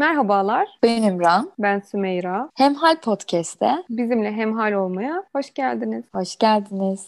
Merhabalar, Ben İmran. ben Sümeyra. Hemhal Podcast'te Bizimle hemhal olmaya hoş geldiniz. hoş geldiniz.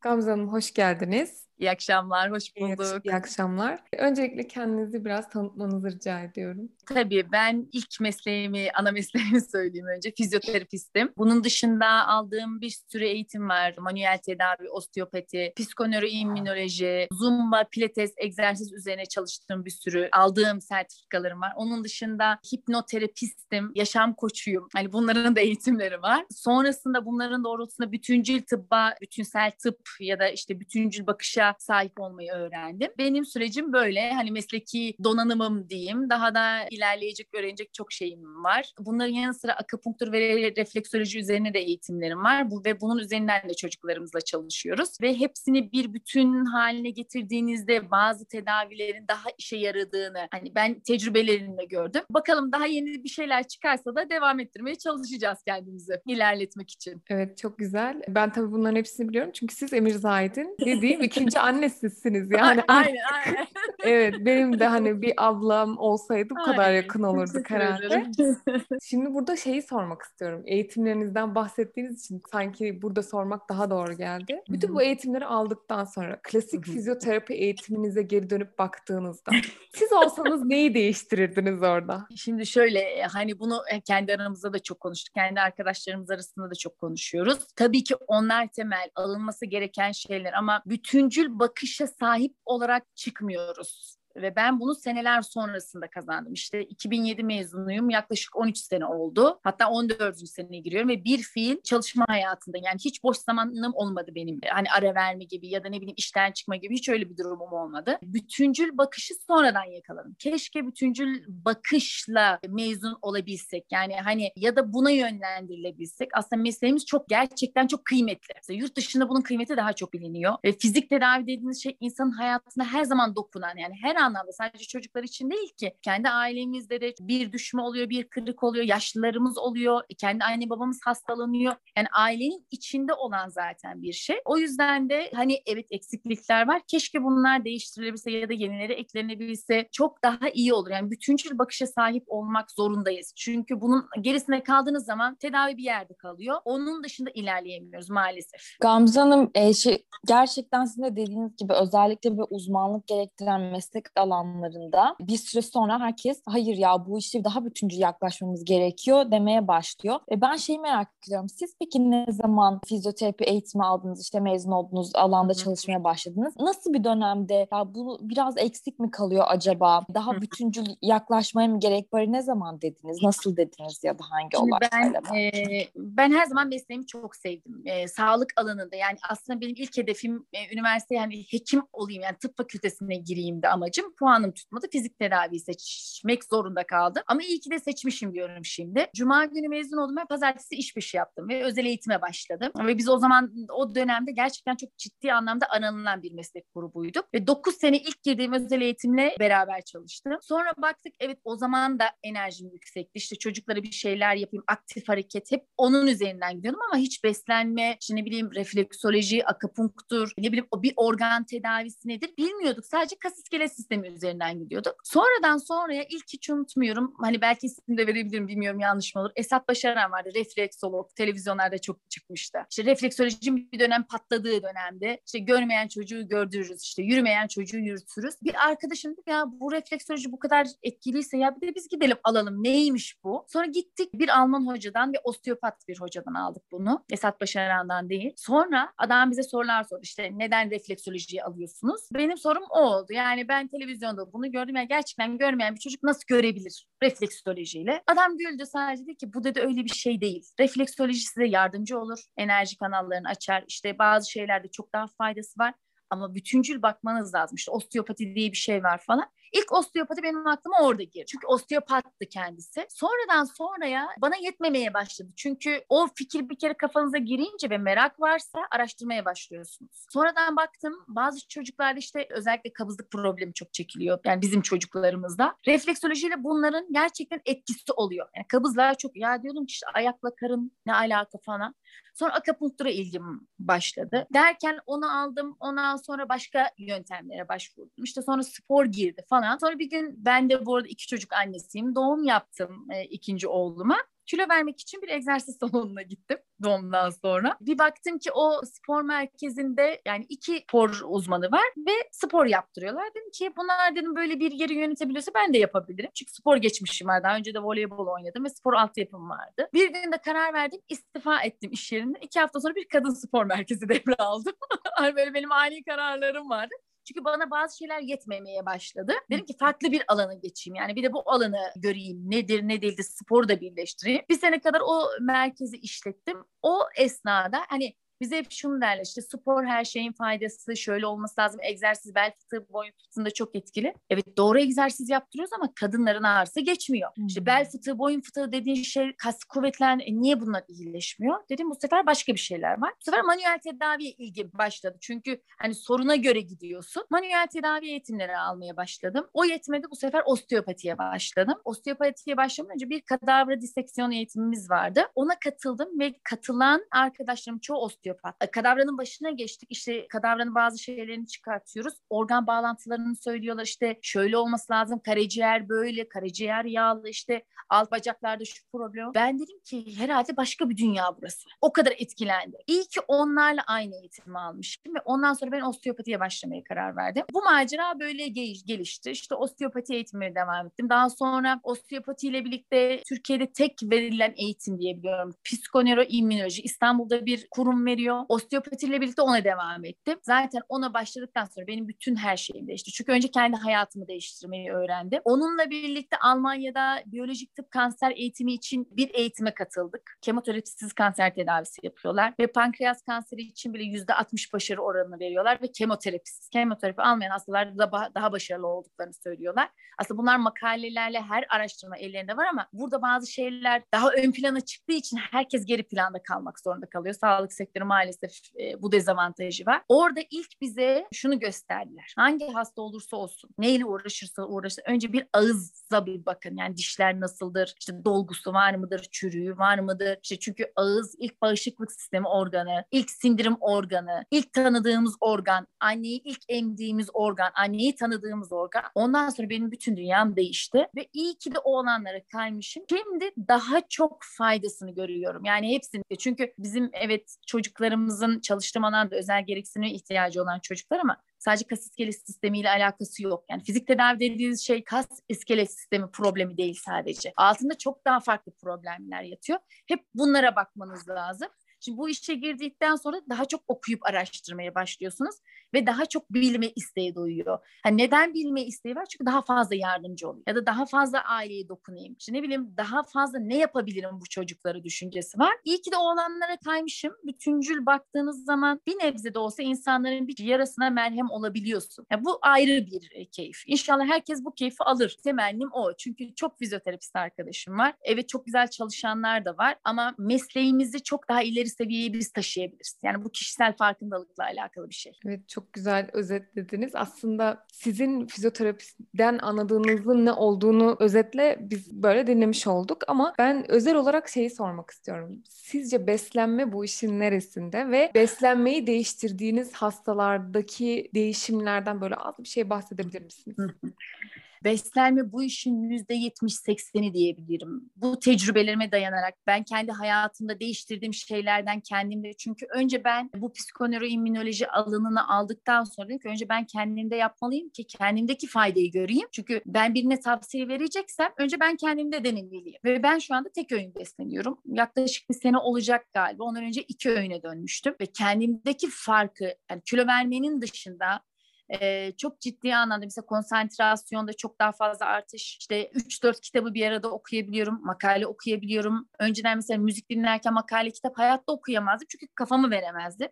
Gamze Hanım hoş geldiniz. İyi akşamlar, hoş bulduk. iyi akşamlar. Öncelikle kendinizi biraz tanıtmanızı rica ediyorum. Tabii ben ilk mesleğimi, ana mesleğimi söyleyeyim önce. Fizyoterapistim. Bunun dışında aldığım bir sürü eğitim var. Manuel tedavi, osteopati, psikonöroimmünoloji, zumba, pilates, egzersiz üzerine çalıştığım bir sürü aldığım sertifikalarım var. Onun dışında hipnoterapistim, yaşam koçuyum. Hani bunların da eğitimleri var. Sonrasında bunların doğrultusunda bütüncül tıbba, bütünsel tıp ya da işte bütüncül bakışa sahip olmayı öğrendim. Benim sürecim böyle. Hani mesleki donanımım diyeyim. Daha da ilerleyecek, öğrenecek çok şeyim var. Bunların yanı sıra akupunktur ve refleksoloji üzerine de eğitimlerim var. Bu ve bunun üzerinden de çocuklarımızla çalışıyoruz. Ve hepsini bir bütün haline getirdiğinizde bazı tedavilerin daha işe yaradığını hani ben tecrübelerimle gördüm. Bakalım daha yeni bir şeyler çıkarsa da devam ettirmeye çalışacağız kendimizi ilerletmek için. Evet çok güzel. Ben tabii bunların hepsini biliyorum çünkü siz Emir Zahid'in dediğim ikinci annesisiniz yani. aynen aynen. Evet benim de hani bir ablam olsaydı bu kadar Aynen. yakın olurduk herhalde. Şimdi burada şeyi sormak istiyorum. Eğitimlerinizden bahsettiğiniz için sanki burada sormak daha doğru geldi. Bütün bu eğitimleri aldıktan sonra klasik fizyoterapi eğitiminize geri dönüp baktığınızda siz olsanız neyi değiştirirdiniz orada? Şimdi şöyle e, hani bunu e, kendi aramızda da çok konuştuk. Kendi arkadaşlarımız arasında da çok konuşuyoruz. Tabii ki onlar temel alınması gereken şeyler ama bütüncül bakışa sahip olarak çıkmıyoruz. Ve ben bunu seneler sonrasında kazandım. İşte 2007 mezunuyum. Yaklaşık 13 sene oldu. Hatta 14. seneye giriyorum ve bir fiil çalışma hayatında. Yani hiç boş zamanım olmadı benim. Hani ara verme gibi ya da ne bileyim işten çıkma gibi hiç öyle bir durumum olmadı. Bütüncül bakışı sonradan yakaladım. Keşke bütüncül bakışla mezun olabilsek. Yani hani ya da buna yönlendirilebilsek. Aslında mesleğimiz çok gerçekten çok kıymetli. Mesela yurt dışında bunun kıymeti daha çok biliniyor. Ve fizik tedavi dediğiniz şey insanın hayatına her zaman dokunan yani her anlamda sadece çocuklar için değil ki. Kendi ailemizde de bir düşme oluyor, bir kırık oluyor, yaşlılarımız oluyor, kendi anne babamız hastalanıyor. Yani ailenin içinde olan zaten bir şey. O yüzden de hani evet eksiklikler var. Keşke bunlar değiştirilebilse ya da yenileri eklenebilse çok daha iyi olur. Yani bütüncül bakışa sahip olmak zorundayız. Çünkü bunun gerisine kaldığınız zaman tedavi bir yerde kalıyor. Onun dışında ilerleyemiyoruz maalesef. Gamze Hanım e, şey, gerçekten sizin de dediğiniz gibi özellikle bir uzmanlık gerektiren meslek alanlarında bir süre sonra herkes hayır ya bu işe daha bütüncül yaklaşmamız gerekiyor demeye başlıyor. E, ben şeyi merak ediyorum. Siz peki ne zaman fizyoterapi eğitimi aldınız işte mezun oldunuz alanda çalışmaya başladınız? Nasıl bir dönemde ya bu biraz eksik mi kalıyor acaba? Daha bütüncül yaklaşmaya mı gerek var? Ne zaman dediniz? Nasıl dediniz ya da hangi olaylarla? ben e, ben her zaman mesleğimi çok sevdim. E, sağlık alanında yani aslında benim ilk hedefim e, üniversite yani hekim olayım yani tıp fakültesine gireyim de amacım. Puanım tutmadı. Fizik tedaviyi seçmek zorunda kaldım. Ama iyi ki de seçmişim diyorum şimdi. Cuma günü mezun oldum ve pazartesi iş başı yaptım ve özel eğitime başladım. Ve biz o zaman o dönemde gerçekten çok ciddi anlamda aranılan bir meslek grubuyduk. Ve 9 sene ilk girdiğim özel eğitimle beraber çalıştım. Sonra baktık evet o zaman da enerjim yüksekti. İşte çocuklara bir şeyler yapayım, aktif hareket hep onun üzerinden gidiyordum ama hiç beslenme, işte ne bileyim refleksoloji, akupunktur, ne bileyim o bir organ tedavisi nedir bilmiyorduk. Sadece kas iskelet sistemi üzerinden gidiyorduk. Sonradan sonraya ilk hiç unutmuyorum. Hani belki isim de verebilirim bilmiyorum yanlış mı olur. Esat Başaran vardı refleksolog. Televizyonlarda çok çıkmıştı. İşte refleksolojinin bir dönem patladığı dönemde işte görmeyen çocuğu gördürürüz. işte yürümeyen çocuğu yürütürüz. Bir arkadaşım dedi ya bu refleksoloji bu kadar etkiliyse ya bir de biz gidelim alalım. Neymiş bu? Sonra gittik bir Alman hocadan ve osteopat bir hocadan aldık bunu. Esat Başaran'dan değil. Sonra adam bize sorular sordu. İşte neden refleksolojiyi alıyorsunuz? Benim sorum o oldu. Yani ben televizyonda bunu gördüm. Yani gerçekten görmeyen bir çocuk nasıl görebilir refleksolojiyle? Adam güldü sadece dedi ki bu dedi öyle bir şey değil. Refleksoloji size yardımcı olur. Enerji kanallarını açar. İşte bazı şeylerde çok daha faydası var. Ama bütüncül bakmanız lazım. İşte osteopati diye bir şey var falan. İlk osteopati benim aklıma orada girdi. Çünkü osteopattı kendisi. Sonradan sonraya bana yetmemeye başladı. Çünkü o fikir bir kere kafanıza girince ve merak varsa araştırmaya başlıyorsunuz. Sonradan baktım bazı çocuklarda işte özellikle kabızlık problemi çok çekiliyor. Yani bizim çocuklarımızda. Refleksolojiyle bunların gerçekten etkisi oluyor. Yani kabızlar çok ya diyordum ki işte ayakla karın ne alaka falan. Sonra akupunktura ilgim başladı. Derken onu aldım. Ondan sonra başka yöntemlere başvurdum. İşte sonra spor girdi falan. Sonra bir gün ben de bu arada iki çocuk annesiyim. Doğum yaptım e, ikinci oğluma kilo vermek için bir egzersiz salonuna gittim doğumdan sonra. Bir baktım ki o spor merkezinde yani iki spor uzmanı var ve spor yaptırıyorlar. Dedim ki bunlar dedim böyle bir yeri yönetebiliyorsa ben de yapabilirim. Çünkü spor geçmişim var. Daha önce de voleybol oynadım ve spor altyapım vardı. Bir günde karar verdim istifa ettim iş yerinden. İki hafta sonra bir kadın spor merkezi devraldım. böyle benim ani kararlarım vardı. Çünkü bana bazı şeyler yetmemeye başladı. Dedim ki farklı bir alana geçeyim. Yani bir de bu alanı göreyim. Nedir ne değildir sporu da birleştireyim. Bir sene kadar o merkezi işlettim. O esnada hani bize hep şunu derler işte spor her şeyin faydası şöyle olması lazım. Egzersiz bel fıtığı boyun fıtığında çok etkili. Evet doğru egzersiz yaptırıyoruz ama kadınların ağrısı geçmiyor. Hmm. İşte bel fıtığı boyun fıtığı dediğin şey kas kuvvetlen e, niye bunlar iyileşmiyor? Dedim bu sefer başka bir şeyler var. Bu sefer manuel tedaviye ilgi başladı. Çünkü hani soruna göre gidiyorsun. Manuel tedavi eğitimleri almaya başladım. O yetmedi bu sefer osteopatiye başladım. Osteopatiye başlamadan önce bir kadavra diseksiyon eğitimimiz vardı. Ona katıldım ve katılan arkadaşlarım çoğu osteopati osteopat. Kadavranın başına geçtik. İşte kadavranın bazı şeylerini çıkartıyoruz. Organ bağlantılarını söylüyorlar. İşte şöyle olması lazım. Karaciğer böyle, karaciğer yağlı işte alt bacaklarda şu problem. Ben dedim ki herhalde başka bir dünya burası. O kadar etkilendi. İyi ki onlarla aynı eğitimi almışım ve ondan sonra ben osteopatiye başlamaya karar verdim. Bu macera böyle gelişti. İşte osteopati eğitimine devam ettim. Daha sonra osteopati ile birlikte Türkiye'de tek verilen eğitim diyebiliyorum. Psikoneuroimmünoloji. İstanbul'da bir kurum veriyor veriyor. Osteopatiyle birlikte ona devam ettim. Zaten ona başladıktan sonra benim bütün her şeyim değişti. Çünkü önce kendi hayatımı değiştirmeyi öğrendim. Onunla birlikte Almanya'da biyolojik tıp kanser eğitimi için bir eğitime katıldık. Kemoterapisiz kanser tedavisi yapıyorlar ve pankreas kanseri için bile yüzde 60 başarı oranını veriyorlar ve kemoterapisiz. Kemoterapi almayan hastalar da daha başarılı olduklarını söylüyorlar. Aslında bunlar makalelerle her araştırma ellerinde var ama burada bazı şeyler daha ön plana çıktığı için herkes geri planda kalmak zorunda kalıyor. Sağlık sektörü maalesef e, bu dezavantajı var. Orada ilk bize şunu gösterdiler. Hangi hasta olursa olsun, neyle uğraşırsa uğraşsın önce bir ağıza bir bakın. Yani dişler nasıldır? İşte dolgusu var mıdır? Çürüğü var mıdır? İşte çünkü ağız ilk bağışıklık sistemi organı, ilk sindirim organı, ilk tanıdığımız organ, anneyi ilk emdiğimiz organ, anneyi tanıdığımız organ. Ondan sonra benim bütün dünyam değişti ve iyi ki de o olanlara kaymışım. Şimdi daha çok faydasını görüyorum. Yani hepsini. Çünkü bizim evet çocuklar çocuklarımızın çalıştığım alanda özel gereksinime ihtiyacı olan çocuklar ama sadece kas iskelet sistemiyle alakası yok. Yani fizik tedavi dediğiniz şey kas iskelet sistemi problemi değil sadece. Altında çok daha farklı problemler yatıyor. Hep bunlara bakmanız lazım. Şimdi bu işe girdikten sonra daha çok okuyup araştırmaya başlıyorsunuz ve daha çok bilme isteği duyuyor. Yani neden bilme isteği var? Çünkü daha fazla yardımcı oluyor. Ya da daha fazla aileye dokunayım. İşte ne bileyim daha fazla ne yapabilirim bu çocuklara düşüncesi var. İyi ki de o alanlara kaymışım. Bütüncül baktığınız zaman bir nebze de olsa insanların bir yarasına merhem olabiliyorsun. Yani bu ayrı bir e, keyif. İnşallah herkes bu keyfi alır. Temennim o. Çünkü çok fizyoterapist arkadaşım var. Evet çok güzel çalışanlar da var ama mesleğimizi çok daha ileri seviyeye biz taşıyabiliriz. Yani bu kişisel farkındalıkla alakalı bir şey. Evet çok güzel özetlediniz. Aslında sizin fizyoterapisten anladığınızın ne olduğunu özetle biz böyle dinlemiş olduk ama ben özel olarak şeyi sormak istiyorum. Sizce beslenme bu işin neresinde ve beslenmeyi değiştirdiğiniz hastalardaki değişimlerden böyle az bir şey bahsedebilir misiniz? Beslenme bu işin yüzde yetmiş sekseni diyebilirim. Bu tecrübelerime dayanarak ben kendi hayatımda değiştirdiğim şeylerden kendimde çünkü önce ben bu psikoneuroimmünoloji alanını aldıktan sonra dedim ki önce ben kendimde yapmalıyım ki kendimdeki faydayı göreyim. Çünkü ben birine tavsiye vereceksem önce ben kendimde denemeliyim. Ve ben şu anda tek öğün besleniyorum. Yaklaşık bir sene olacak galiba. Ondan önce iki öğüne dönmüştüm. Ve kendimdeki farkı yani kilo vermenin dışında çok ciddi anlamda mesela konsantrasyonda çok daha fazla artış işte 3-4 kitabı bir arada okuyabiliyorum makale okuyabiliyorum. Önceden mesela müzik dinlerken makale kitap hayatta okuyamazdım çünkü kafamı veremezdi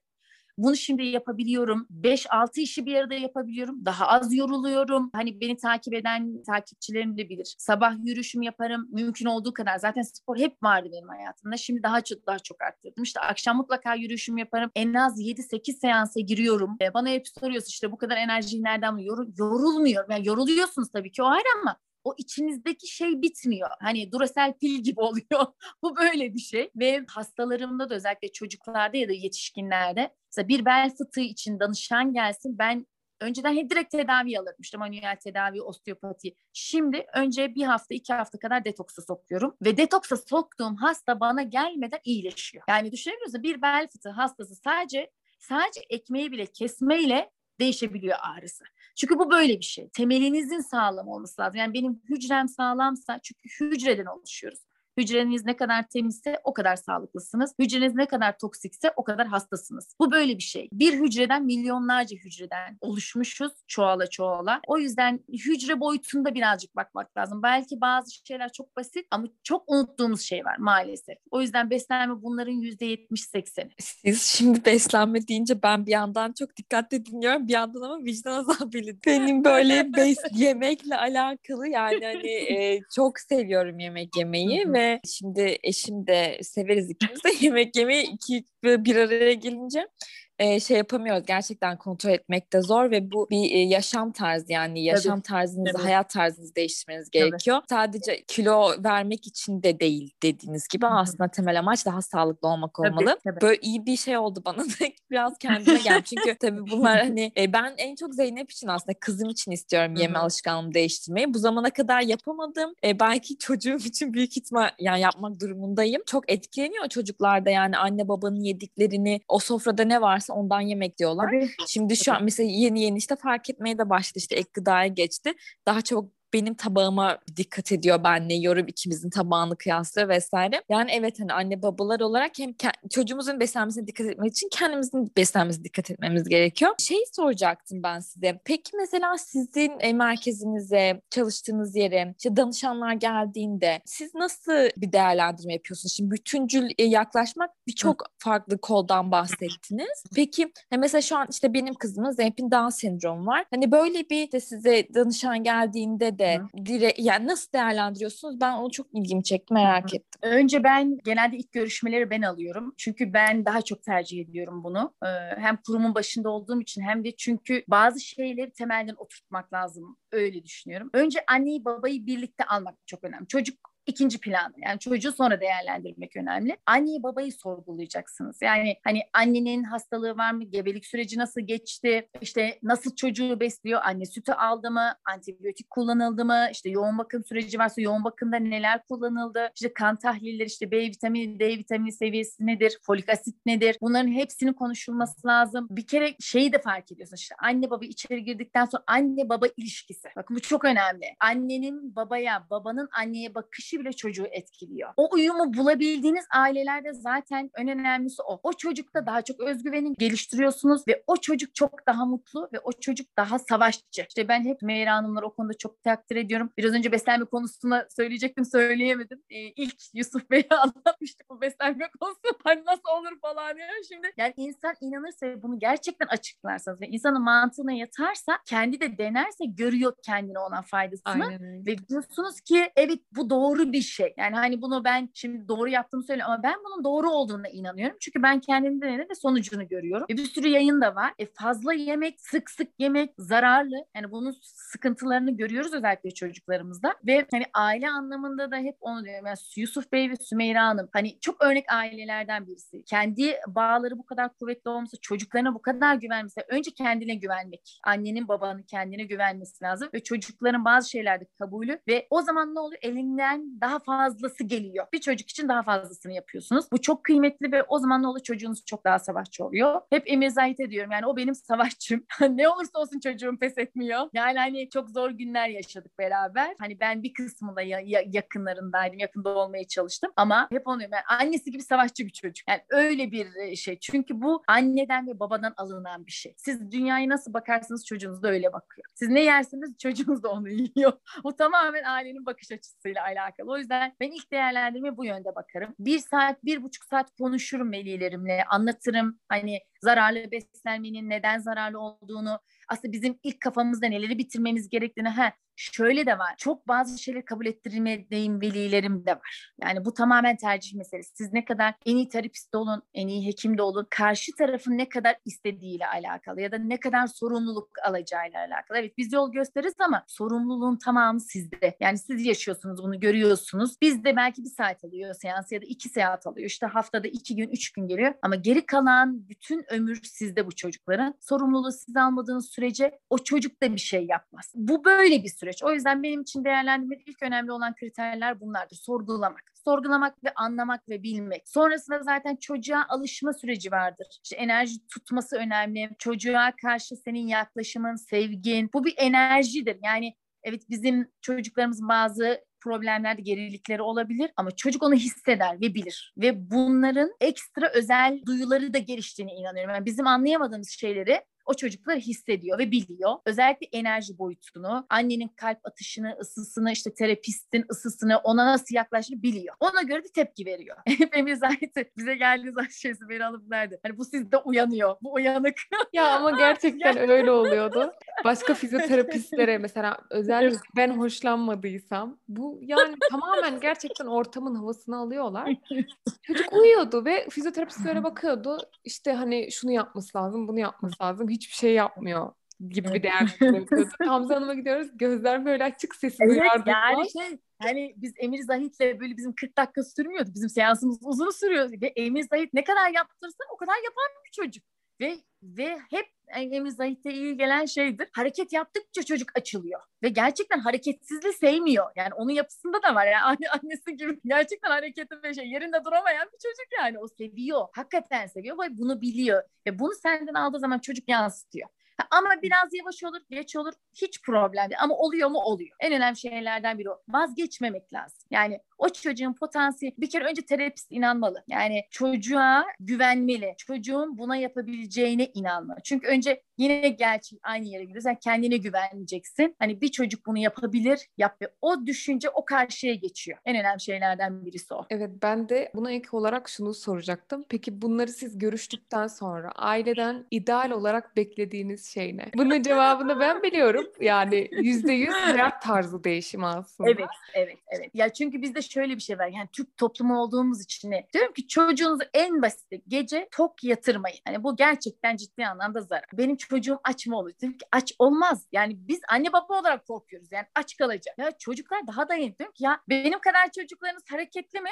Bunu şimdi yapabiliyorum. 5-6 işi bir arada yapabiliyorum. Daha az yoruluyorum. Hani beni takip eden takipçilerim de bilir. Sabah yürüyüşüm yaparım. Mümkün olduğu kadar. Zaten spor hep vardı benim hayatımda. Şimdi daha çok daha çok arttırdım. İşte akşam mutlaka yürüyüşüm yaparım. En az 7-8 seansa giriyorum. Ee, bana hep soruyorsun işte bu kadar enerjiyi nereden Yor, yorulmuyorum. Yani yoruluyorsunuz tabii ki o ayrı ama o içinizdeki şey bitmiyor. Hani Duracell pil gibi oluyor. Bu böyle bir şey. Ve hastalarımda da özellikle çocuklarda ya da yetişkinlerde mesela bir bel fıtığı için danışan gelsin ben önceden hep direkt tedavi alırım. İşte manuel tedavi, osteopati. Şimdi önce bir hafta, iki hafta kadar detoksa sokuyorum. Ve detoksa soktuğum hasta bana gelmeden iyileşiyor. Yani düşünebiliyorsunuz bir bel fıtığı hastası sadece sadece ekmeği bile kesmeyle değişebiliyor ağrısı. Çünkü bu böyle bir şey. Temelinizin sağlam olması lazım. Yani benim hücrem sağlamsa çünkü hücreden oluşuyoruz. Hücreniz ne kadar temizse o kadar sağlıklısınız. Hücreniz ne kadar toksikse o kadar hastasınız. Bu böyle bir şey. Bir hücreden milyonlarca hücreden oluşmuşuz çoğala çoğala. O yüzden hücre boyutunda birazcık bakmak lazım. Belki bazı şeyler çok basit ama çok unuttuğumuz şey var maalesef. O yüzden beslenme bunların yüzde yetmiş sekseni. Siz şimdi beslenme deyince ben bir yandan çok dikkatli dinliyorum. Bir yandan ama vicdan azabıyla. Benim böyle bes yemekle alakalı yani hani e, çok seviyorum yemek yemeyi ve şimdi eşim de severiz ikimiz de yemek yemeyi iki bir araya gelince e, şey yapamıyoruz. Gerçekten kontrol etmek de zor ve bu bir e, yaşam tarzı yani yaşam Tabii. tarzınızı, Tabii. hayat tarzınızı değiştirmeniz gerekiyor. Tabii. Sadece kilo vermek için de değil dediğiniz gibi Hı-hı. aslında temel amaç daha sağlıklı olmak olmalı. Tabii, tabii. Böyle iyi bir şey oldu bana da biraz kendime gel. Çünkü tabii bunlar hani e, ben en çok Zeynep için aslında kızım için istiyorum yeme Hı-hı. alışkanlığımı değiştirmeyi. Bu zamana kadar yapamadım. E, belki çocuğum için büyük ihtimal yani yapmak durumundayım. Çok etkileniyor çocuklarda yani anne babanın yediklerini o sofrada ne varsa ondan yemek diyorlar. Tabii. Şimdi şu an mesela yeni yeni işte fark etmeye de başladı işte ek gıdaya geçti. Daha çok benim tabağıma dikkat ediyor ben ne yiyorum ikimizin tabağını kıyaslıyor vesaire. Yani evet hani anne babalar olarak hem çocuğumuzun beslenmesine dikkat etmek için kendimizin beslenmesine dikkat etmemiz gerekiyor. Şey soracaktım ben size. Peki mesela sizin e, merkezinize, çalıştığınız yere işte danışanlar geldiğinde siz nasıl bir değerlendirme yapıyorsunuz? Şimdi bütüncül e, yaklaşmak birçok farklı koldan bahsettiniz. Peki mesela şu an işte benim kızımın Zeynep'in Down sendromu var. Hani böyle bir de size danışan geldiğinde de de dire yani nasıl değerlendiriyorsunuz? Ben onu çok ilgimi çekti merak Hı. ettim. Önce ben genelde ilk görüşmeleri ben alıyorum. Çünkü ben daha çok tercih ediyorum bunu. Ee, hem kurumun başında olduğum için hem de çünkü bazı şeyleri temelden oturtmak lazım. Öyle düşünüyorum. Önce anneyi babayı birlikte almak çok önemli. Çocuk ikinci planda. Yani çocuğu sonra değerlendirmek önemli. Anneyi babayı sorgulayacaksınız. Yani hani annenin hastalığı var mı? Gebelik süreci nasıl geçti? İşte nasıl çocuğu besliyor? Anne sütü aldı mı? Antibiyotik kullanıldı mı? İşte yoğun bakım süreci varsa yoğun bakımda neler kullanıldı? İşte kan tahlilleri, işte B vitamini, D vitamini seviyesi nedir? Folik asit nedir? Bunların hepsinin konuşulması lazım. Bir kere şeyi de fark ediyorsun. İşte anne baba içeri girdikten sonra anne baba ilişkisi. Bakın bu çok önemli. Annenin babaya, babanın anneye bakışı kişi bile çocuğu etkiliyor. O uyumu bulabildiğiniz ailelerde zaten en önemlisi o. O çocukta daha çok özgüveni geliştiriyorsunuz ve o çocuk çok daha mutlu ve o çocuk daha savaşçı. İşte ben hep Meyra Hanımları o konuda çok takdir ediyorum. Biraz önce beslenme konusunda söyleyecektim söyleyemedim. Ee, ilk Yusuf Bey'e anlatmıştık bu beslenme konusu. Hani nasıl olur falan diyor. Şimdi yani insan inanırsa ve bunu gerçekten açıklarsanız ve insanın mantığına yatarsa kendi de denerse görüyor kendine olan faydasını. Ve diyorsunuz ki evet bu doğru doğru bir şey. Yani hani bunu ben şimdi doğru yaptığımı söylüyorum ama ben bunun doğru olduğuna inanıyorum. Çünkü ben kendim denedim ve sonucunu görüyorum. E bir sürü yayın da var. E fazla yemek, sık sık yemek zararlı. Yani bunun sıkıntılarını görüyoruz özellikle çocuklarımızda. Ve hani aile anlamında da hep onu diyorum. Yani Yusuf Bey ve Sümeyra Hanım hani çok örnek ailelerden birisi. Kendi bağları bu kadar kuvvetli olması, çocuklarına bu kadar güvenmesi. Önce kendine güvenmek. Annenin babanın kendine güvenmesi lazım. Ve çocukların bazı şeylerde kabulü. Ve o zaman ne oluyor? Elinden daha fazlası geliyor. Bir çocuk için daha fazlasını yapıyorsunuz. Bu çok kıymetli ve o zaman ne olur çocuğunuz çok daha savaşçı oluyor. Hep Emir Zahit ediyorum yani o benim savaşçım. ne olursa olsun çocuğum pes etmiyor. Yani hani çok zor günler yaşadık beraber. Hani ben bir kısmında ya, ya, yakınlarındaydım. Yakında olmaya çalıştım. Ama hep onu. Yani annesi gibi savaşçı bir çocuk. Yani öyle bir e, şey. Çünkü bu anneden ve babadan alınan bir şey. Siz dünyayı nasıl bakarsanız çocuğunuz da öyle bakıyor. Siz ne yersiniz çocuğunuz da onu yiyor. Bu tamamen ailenin bakış açısıyla alakalı alakalı. O yüzden ben ilk değerlendirme bu yönde bakarım. Bir saat, bir buçuk saat konuşurum velilerimle, anlatırım. Hani zararlı beslenmenin neden zararlı olduğunu, aslında bizim ilk kafamızda neleri bitirmemiz gerektiğini, ha şöyle de var. Çok bazı şeyleri kabul ettirmediğim velilerim de var. Yani bu tamamen tercih meselesi. Siz ne kadar en iyi terapist olun, en iyi hekim de olun. Karşı tarafın ne kadar istediğiyle alakalı ya da ne kadar sorumluluk alacağıyla alakalı. Evet biz yol gösteririz ama sorumluluğun tamamı sizde. Yani siz yaşıyorsunuz bunu görüyorsunuz. Bizde belki bir saat alıyor seans ya da iki saat alıyor. İşte haftada iki gün, üç gün geliyor. Ama geri kalan bütün ömür sizde bu çocukların. Sorumluluğu siz almadığınız sürece o çocuk da bir şey yapmaz. Bu böyle bir süreç. O yüzden benim için değerlendirmede ilk önemli olan kriterler bunlardır. Sorgulamak. Sorgulamak ve anlamak ve bilmek. Sonrasında zaten çocuğa alışma süreci vardır. İşte enerji tutması önemli. Çocuğa karşı senin yaklaşımın, sevgin. Bu bir enerjidir. Yani evet bizim çocuklarımız bazı problemlerde gerilikleri olabilir ama çocuk onu hisseder ve bilir. Ve bunların ekstra özel duyuları da geliştiğine inanıyorum. Yani bizim anlayamadığımız şeyleri o çocuklar hissediyor ve biliyor. Özellikle enerji boyutunu, annenin kalp atışını, ısısını, işte terapistin ısısını, ona nasıl yaklaştığını biliyor. Ona göre de tepki veriyor. Hepimiz zaten bize geldiği zaman şeysi beni alıp nerede? Hani bu sizde uyanıyor. Bu uyanık. Ya ama gerçekten öyle oluyordu. Başka fizyoterapistlere mesela özel ben hoşlanmadıysam bu yani tamamen gerçekten ortamın havasını alıyorlar. Çocuk uyuyordu ve fizyoterapist böyle bakıyordu. İşte hani şunu yapması lazım, bunu yapması lazım hiçbir şey yapmıyor gibi bir değerlendirme Hamza Hanım'a gidiyoruz. Gözler böyle açık sesi evet, duyardık. Yani şey, hani biz Emir Zahit'le böyle bizim 40 dakika sürmüyordu. Bizim seansımız uzun sürüyor. Ve Emir Zahit ne kadar yaptırsa o kadar yapan bir çocuk. Ve ve hep Emir Zahit'e iyi gelen şeydir. Hareket yaptıkça çocuk açılıyor. Ve gerçekten hareketsizliği sevmiyor. Yani onun yapısında da var. Yani anne, annesi gibi gerçekten hareketli bir şey. Yerinde duramayan bir çocuk yani. O seviyor. Hakikaten seviyor ve bunu biliyor. Ve bunu senden aldığı zaman çocuk yansıtıyor. Ama biraz yavaş olur, geç olur. Hiç problem değil. Ama oluyor mu? Oluyor. En önemli şeylerden biri o. Vazgeçmemek lazım. Yani o çocuğun potansiyeli bir kere önce terapist inanmalı. Yani çocuğa güvenmeli. Çocuğun buna yapabileceğine inanmalı. Çünkü önce yine gerçi aynı yere gidiyoruz. Yani kendine güveneceksin. Hani bir çocuk bunu yapabilir, yap ve o düşünce o karşıya geçiyor. En önemli şeylerden birisi o. Evet ben de buna ek olarak şunu soracaktım. Peki bunları siz görüştükten sonra aileden ideal olarak beklediğiniz şey ne? Bunun cevabını ben biliyorum. Yani yüzde yüz hayat tarzı değişimi aslında. Evet, evet, evet. Ya çünkü bizde şöyle bir şey var. Yani Türk toplumu olduğumuz için ne? Diyorum ki çocuğunuzu en basit gece tok yatırmayın. Hani bu gerçekten ciddi anlamda zarar. Benim çocuğum aç mı olur? Diyorum ki aç olmaz. Yani biz anne baba olarak korkuyoruz. Yani aç kalacak. Ya çocuklar daha da yeni. Diyorum ki ya benim kadar çocuklarınız hareketli mi?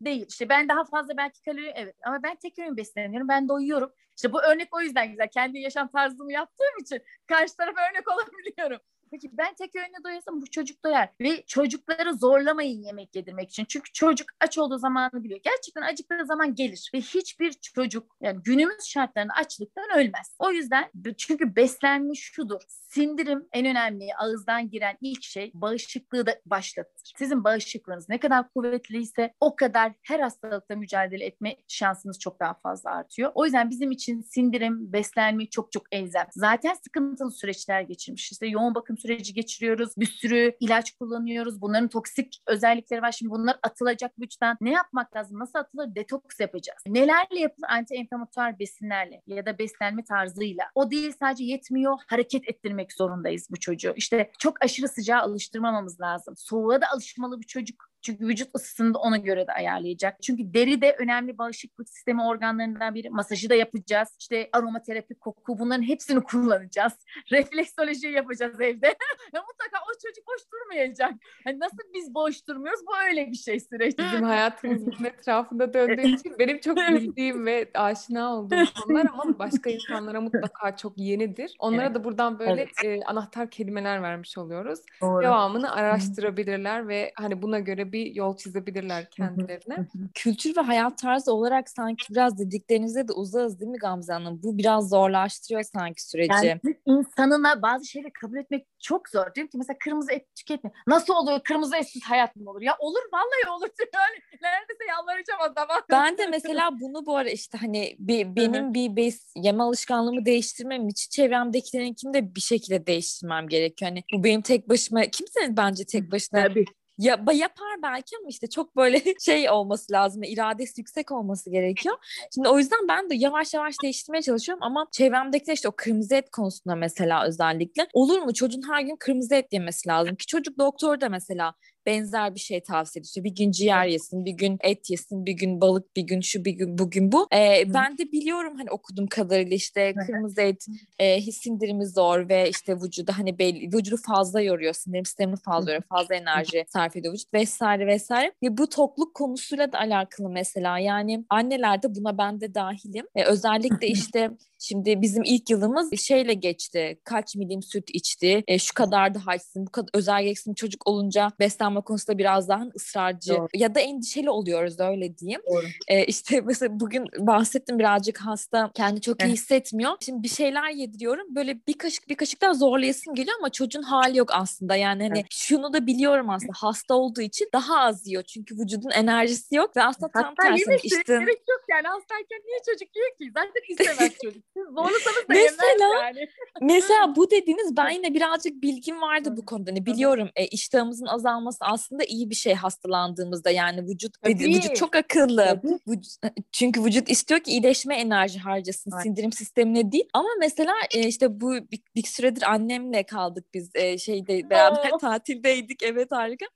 Değil. İşte ben daha fazla belki kalori evet ama ben tek öğün besleniyorum. Ben doyuyorum. İşte bu örnek o yüzden güzel. Kendi yaşam tarzımı yaptığım için karşı tarafa örnek olabiliyorum. Peki ben tek öğünle doyasam bu çocuk doyar. Ve çocukları zorlamayın yemek yedirmek için. Çünkü çocuk aç olduğu zamanı biliyor. Gerçekten acıktığı zaman gelir. Ve hiçbir çocuk yani günümüz şartlarında açlıktan ölmez. O yüzden çünkü beslenmiş şudur. Sindirim en önemli ağızdan giren ilk şey bağışıklığı da başlatır. Sizin bağışıklığınız ne kadar kuvvetliyse o kadar her hastalıkla mücadele etme şansınız çok daha fazla artıyor. O yüzden bizim için sindirim, beslenme çok çok elzem. Zaten sıkıntılı süreçler geçirmiş. İşte yoğun bakım süreci geçiriyoruz. Bir sürü ilaç kullanıyoruz. Bunların toksik özellikleri var. Şimdi bunlar atılacak vücuttan. Ne yapmak lazım? Nasıl atılır? Detoks yapacağız. Nelerle yapılır? Anti-enflamatuar besinlerle ya da beslenme tarzıyla. O değil sadece yetmiyor. Hareket ettirmek zorundayız bu çocuğu. İşte çok aşırı sıcağa alıştırmamamız lazım. Soğuğa da alışmalı bir çocuk çünkü vücut ısısını da ona göre de ayarlayacak. Çünkü deri de önemli bağışıklık sistemi organlarından biri. Masajı da yapacağız. İşte aromaterapi, koku bunların hepsini kullanacağız. Refleksoloji yapacağız evde. Mutlaka o çocuk boş durmayacak. Yani nasıl biz boş durmuyoruz? Bu öyle bir şey süreç. Bizim hayatımızın etrafında döndüğü için benim çok bildiğim ve aşina olduğum konular ama başka insanlara mutlaka çok yenidir. Onlara evet. da buradan böyle evet. e, anahtar kelimeler vermiş oluyoruz. Doğru. Devamını araştırabilirler ve hani buna göre bir yol çizebilirler kendilerine. Kültür ve hayat tarzı olarak sanki biraz dediklerinize de uzağız değil mi Gamze Hanım? Bu biraz zorlaştırıyor sanki süreci. Yani insanına bazı şeyleri kabul etmek çok zor. Diyorum ki mesela kırmızı et tüketme. Nasıl olur? Kırmızı etsiz hayat mı olur? Ya olur vallahi olur. Yani neredeyse yalvaracağım adama. Ben de mesela bunu bu ara işte hani bir, benim bir bes, yeme alışkanlığımı değiştirmem için çevremdekilerinkini de bir şekilde değiştirmem gerekiyor. Hani bu benim tek başıma kimsenin bence tek başına Tabii Ya, yapar belki ama işte çok böyle şey olması lazım. iradesi yüksek olması gerekiyor. Şimdi o yüzden ben de yavaş yavaş değiştirmeye çalışıyorum ama çevremdekiler işte o kırmızı et konusunda mesela özellikle olur mu çocuğun her gün kırmızı et yemesi lazım ki çocuk doktor da mesela benzer bir şey tavsiye ediyor. Bir gün ciğer yesin, bir gün et yesin, bir gün balık, bir gün şu, bir gün bugün bu. Ee, ben de biliyorum hani okudum kadarıyla işte kırmızı et e, sindirimi zor ve işte vücuda hani belli, vücudu fazla yoruyor, sindirim sistemini fazla yoruyor, fazla enerji sarf ediyor vücut vesaire vesaire. Ve bu tokluk konusuyla da alakalı mesela yani anneler de buna ben de dahilim. E, özellikle işte Şimdi bizim ilk yılımız şeyle geçti. Kaç milim süt içti, e, şu kadar da halsizim, bu kadar özel gereksinim çocuk olunca beslenme konusunda biraz daha ısrarcı Doğru. ya da endişeli oluyoruz öyle diyeyim. Doğru. E, işte mesela bugün bahsettim birazcık hasta kendi çok iyi hissetmiyor. Şimdi bir şeyler yediriyorum. Böyle bir kaşık bir kaşık daha zorlayasım geliyor ama çocuğun hali yok aslında. Yani hani evet. şunu da biliyorum aslında hasta olduğu için daha az yiyor. Çünkü vücudun enerjisi yok ve aslında tam Hatta tersi. Hatta işte... gerek yok yani hastayken niye çocuk yiyor ki? Zaten istemez çocuk. Zorlasanız da mesela, yani. mesela bu dediğiniz ben yine birazcık bilgim vardı bu konuda. Hani biliyorum e, iştahımızın azalması aslında iyi bir şey hastalandığımızda yani vücut Tabii. vücut çok akıllı. Vücut, çünkü vücut istiyor ki iyileşme enerji harcasın evet. sindirim sistemine değil. Ama mesela e, işte bu bir, bir süredir annemle kaldık biz e, şeyde beraber tatildeydik evet harika.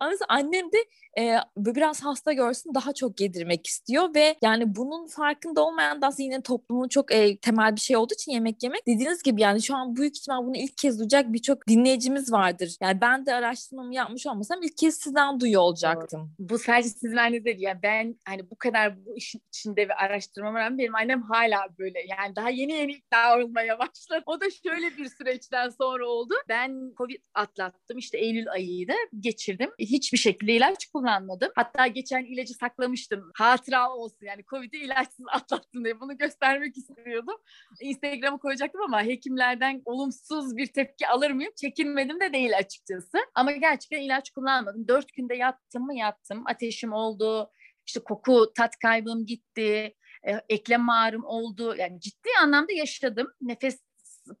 Ama mesela annem de e, biraz hasta görsün daha çok yedirmek istiyor ve yani bunun farkında olmayan da yine toplumun çok e, temel bir şey olduğu için yemek yemek dediğiniz gibi yani şu an büyük ihtimal bunu ilk kez duyacak birçok dinleyicimiz vardır. Yani ben de araştırmamı yapmış olmasam ilk kez sizden duyuyor olacaktım. Bu sadece sizin anneniz değil. Yani ben hani bu kadar bu işin içinde ve araştırmama rağmen benim annem hala böyle yani daha yeni yeni ikna olmaya başladı. O da şöyle bir süreçten sonra oldu. Ben Covid atlattım işte Eylül ayıydı geçirdim. Hiçbir şekilde ilaç kullanmadım. Hatta geçen ilacı saklamıştım. Hatıra olsun yani Covid'i ilaçsız atlattım diye bunu göstermek istiyordum. Instagram'a koyacaktım ama hekimlerden olumsuz bir tepki alır mıyım? Çekinmedim de değil açıkçası. Ama gerçekten ilaç kullanmadım. Dört günde yattım mı yattım. Ateşim oldu. İşte koku, tat kaybım gitti. E, eklem ağrım oldu. Yani ciddi anlamda yaşadım. Nefes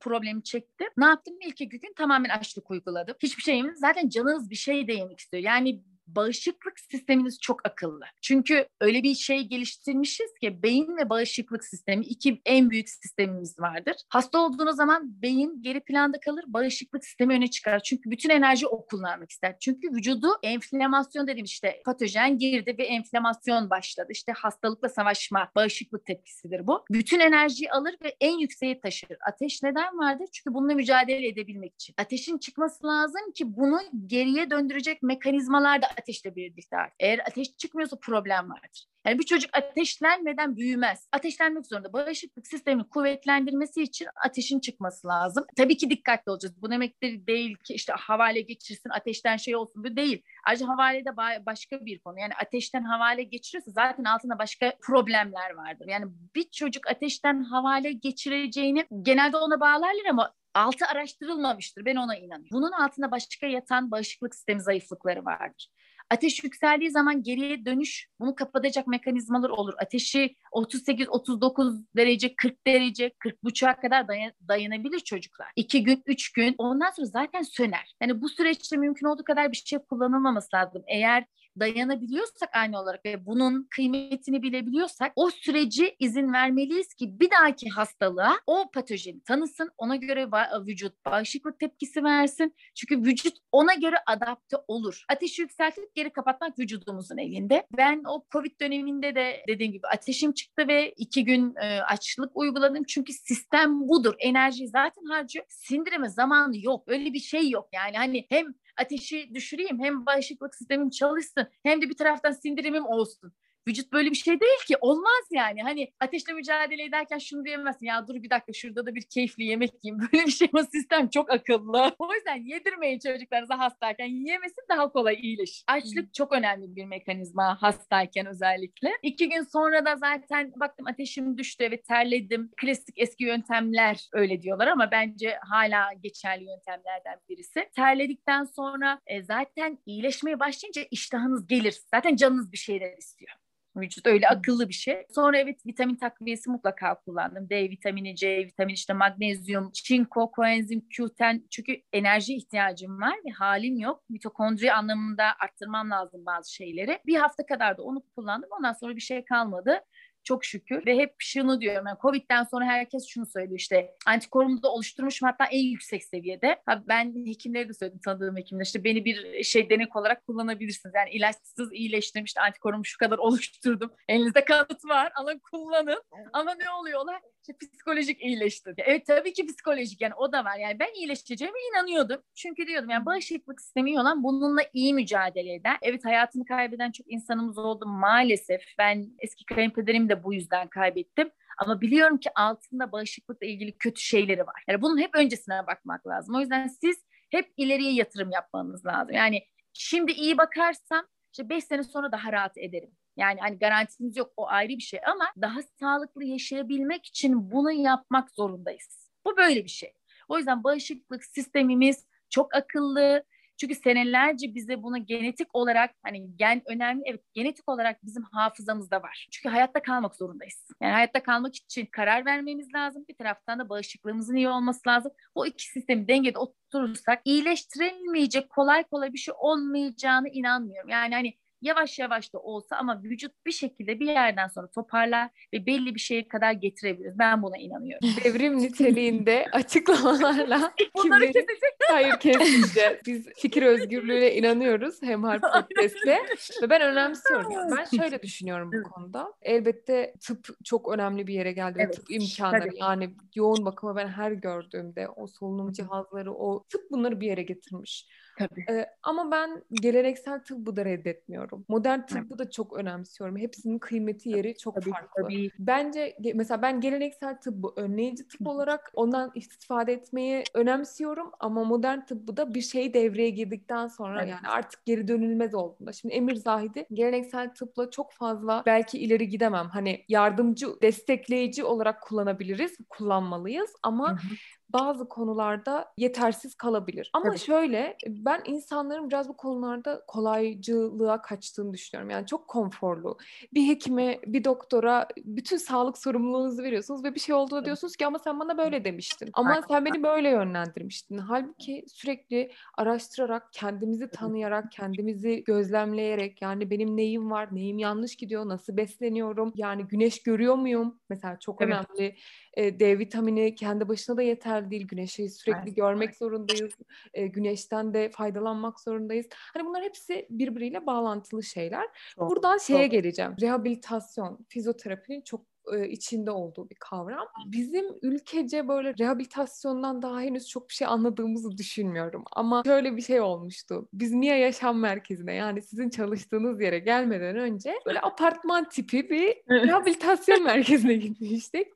problemi çekti. Ne yaptım? İlk iki gün tamamen açlık uyguladım. Hiçbir şeyimiz zaten canınız bir şey de yemek istiyor. Yani bağışıklık sisteminiz çok akıllı. Çünkü öyle bir şey geliştirmişiz ki beyin ve bağışıklık sistemi iki en büyük sistemimiz vardır. Hasta olduğunuz zaman beyin geri planda kalır, bağışıklık sistemi öne çıkar. Çünkü bütün enerji o kullanmak ister. Çünkü vücudu enflamasyon dedim işte patojen girdi ve enflamasyon başladı. İşte hastalıkla savaşma, bağışıklık tepkisidir bu. Bütün enerjiyi alır ve en yükseğe taşır. Ateş neden vardır? Çünkü bununla mücadele edebilmek için. Ateşin çıkması lazım ki bunu geriye döndürecek mekanizmalar da ateşle birlikte artar. Eğer ateş çıkmıyorsa problem vardır. Yani bir çocuk ateşlenmeden büyümez. Ateşlenmek zorunda. Bağışıklık sistemini kuvvetlendirmesi için ateşin çıkması lazım. Tabii ki dikkatli olacağız. Bu demek de değil ki işte havale geçirsin, ateşten şey olsun. Bu değil. Ayrıca havale de başka bir konu. Yani ateşten havale geçiriyorsa zaten altında başka problemler vardır. Yani bir çocuk ateşten havale geçireceğini genelde ona bağlarlar ama altı araştırılmamıştır. Ben ona inanıyorum. Bunun altında başka yatan bağışıklık sistemi zayıflıkları vardır. Ateş yükseldiği zaman geriye dönüş bunu kapatacak mekanizmalar olur. Ateşi 38-39 derece, 40 derece, 40 buçuğa kadar dayan, dayanabilir çocuklar. 2 gün, 3 gün ondan sonra zaten söner. Yani bu süreçte mümkün olduğu kadar bir şey kullanılmaması lazım. Eğer dayanabiliyorsak aynı olarak ve bunun kıymetini bilebiliyorsak o süreci izin vermeliyiz ki bir dahaki hastalığa o patojeni tanısın. Ona göre ba- vücut bağışıklık tepkisi versin. Çünkü vücut ona göre adapte olur. Ateşi yükseltip geri kapatmak vücudumuzun elinde. Ben o Covid döneminde de dediğim gibi ateşim çıktı ve iki gün e, açlık uyguladım. Çünkü sistem budur. Enerji zaten harcıyor. Sindirime zamanı yok. Öyle bir şey yok. Yani hani hem ateşi düşüreyim hem bağışıklık sistemim çalışsın hem de bir taraftan sindirimim olsun. Vücut böyle bir şey değil ki. Olmaz yani. Hani ateşle mücadele ederken şunu diyemezsin. Ya dur bir dakika şurada da bir keyifli yemek yiyeyim. Böyle bir şey. O sistem çok akıllı. O yüzden yedirmeyin çocuklarınıza hastayken. Yemesin daha kolay iyileşir. Açlık çok önemli bir mekanizma hastayken özellikle. İki gün sonra da zaten baktım ateşim düştü ve terledim. Klasik eski yöntemler öyle diyorlar ama bence hala geçerli yöntemlerden birisi. Terledikten sonra e, zaten iyileşmeye başlayınca iştahınız gelir. Zaten canınız bir şeyler istiyor. Vücut. Öyle akıllı bir şey. Sonra evet vitamin takviyesi mutlaka kullandım. D vitamini, C vitamini, işte magnezyum, çinko, koenzim Q10. Çünkü enerji ihtiyacım var ve halim yok. Mitokondri anlamında arttırmam lazım bazı şeyleri. Bir hafta kadar da onu kullandım. Ondan sonra bir şey kalmadı çok şükür. Ve hep şunu diyorum yani Covid'den sonra herkes şunu söylüyor işte antikorumu da oluşturmuşum hatta en yüksek seviyede. Ha, ben hekimlere de söyledim tanıdığım hekimler işte beni bir şey denek olarak kullanabilirsiniz. Yani ilaçsız iyileştirdim işte antikorumu şu kadar oluşturdum. Elinizde kanıt var alın kullanın. Ama ne oluyorlar? İşte psikolojik iyileşti. Evet tabii ki psikolojik yani o da var. Yani ben iyileşeceğime inanıyordum. Çünkü diyordum yani bağışıklık sistemi olan bununla iyi mücadele eder. Evet hayatını kaybeden çok insanımız oldu maalesef. Ben eski kayınpederimi de bu yüzden kaybettim. Ama biliyorum ki altında bağışıklıkla ilgili kötü şeyleri var. Yani bunun hep öncesine bakmak lazım. O yüzden siz hep ileriye yatırım yapmanız lazım. Yani şimdi iyi bakarsam işte 5 sene sonra daha rahat ederim. Yani hani garantimiz yok o ayrı bir şey ama daha sağlıklı yaşayabilmek için bunu yapmak zorundayız. Bu böyle bir şey. O yüzden bağışıklık sistemimiz çok akıllı. Çünkü senelerce bize bunu genetik olarak hani gen önemli evet genetik olarak bizim hafızamızda var. Çünkü hayatta kalmak zorundayız. Yani hayatta kalmak için karar vermemiz lazım. Bir taraftan da bağışıklığımızın iyi olması lazım. Bu iki sistemi dengede oturursak iyileştirilmeyecek kolay kolay bir şey olmayacağını inanmıyorum. Yani hani yavaş yavaş da olsa ama vücut bir şekilde bir yerden sonra toparlar ve belli bir şeye kadar getirebilir. Ben buna inanıyorum. Devrim niteliğinde açıklamalarla Bunları kesecek. Hayır kesmeyeceğiz. Biz fikir özgürlüğüne inanıyoruz. Hem Harp Podcast'te. Ve ben önemsiyorum. Ben şöyle düşünüyorum bu konuda. Elbette tıp çok önemli bir yere geldi. Evet. Tıp imkanları Tabii. yani yoğun bakıma ben her gördüğümde o solunum cihazları o tıp bunları bir yere getirmiş. Tabii. Ee, ama ben geleneksel tıbbı da reddetmiyorum. Modern tıbbı evet. da çok önemsiyorum. Hepsinin kıymeti yeri çok tabii, farklı. Tabii. Bence mesela ben geleneksel tıbbı önleyici tıp olarak ondan istifade etmeyi önemsiyorum ama modern tıbbı da bir şey devreye girdikten sonra evet. yani artık geri dönülmez olduğunda. Şimdi Emir Zahidi geleneksel tıpla çok fazla belki ileri gidemem. Hani yardımcı, destekleyici olarak kullanabiliriz, kullanmalıyız ama hı hı bazı konularda yetersiz kalabilir. Ama Tabii. şöyle ben insanların biraz bu konularda kolaycılığa kaçtığını düşünüyorum. Yani çok konforlu. Bir hekime, bir doktora bütün sağlık sorumluluğunuzu veriyorsunuz ve bir şey olduğunu diyorsunuz ki ama sen bana böyle demiştin. Ama sen beni böyle yönlendirmiştin. Halbuki sürekli araştırarak, kendimizi tanıyarak, kendimizi gözlemleyerek yani benim neyim var, neyim yanlış gidiyor, nasıl besleniyorum, yani güneş görüyor muyum? Mesela çok evet. önemli e, D vitamini kendi başına da yeterli değil. Güneşi sürekli evet. görmek zorundayız. E, güneşten de faydalanmak zorundayız. Hani bunlar hepsi birbiriyle bağlantılı şeyler. Çok, Buradan şeye çok. geleceğim. Rehabilitasyon, fizyoterapinin çok içinde olduğu bir kavram. Bizim ülkece böyle rehabilitasyondan daha henüz çok bir şey anladığımızı düşünmüyorum. Ama şöyle bir şey olmuştu. Biz Mia Yaşam Merkezi'ne yani sizin çalıştığınız yere gelmeden önce böyle apartman tipi bir rehabilitasyon merkezine gitmiştik.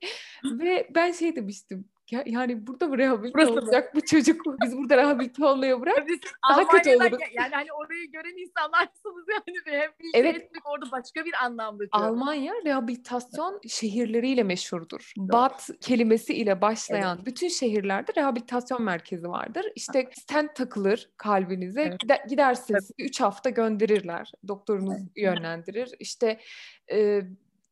Ve ben şey demiştim ya, yani burada mı rehabilite Burası olacak mı? bu çocuk? Biz burada rehabilite olmaya bırak. Biz daha kötü oluruz. Yani hani orayı gören insanlarsınız yani rehabilite evet. etmek orada başka bir anlamda. Almanya rehabilitasyon şehirleriyle meşhurdur. Doğru. Bat kelimesi ile başlayan evet. bütün şehirlerde rehabilitasyon merkezi vardır. İşte stent takılır kalbinize. Evet. Gidersiniz 3 hafta gönderirler. Doktorunuz evet. yönlendirir. İşte e,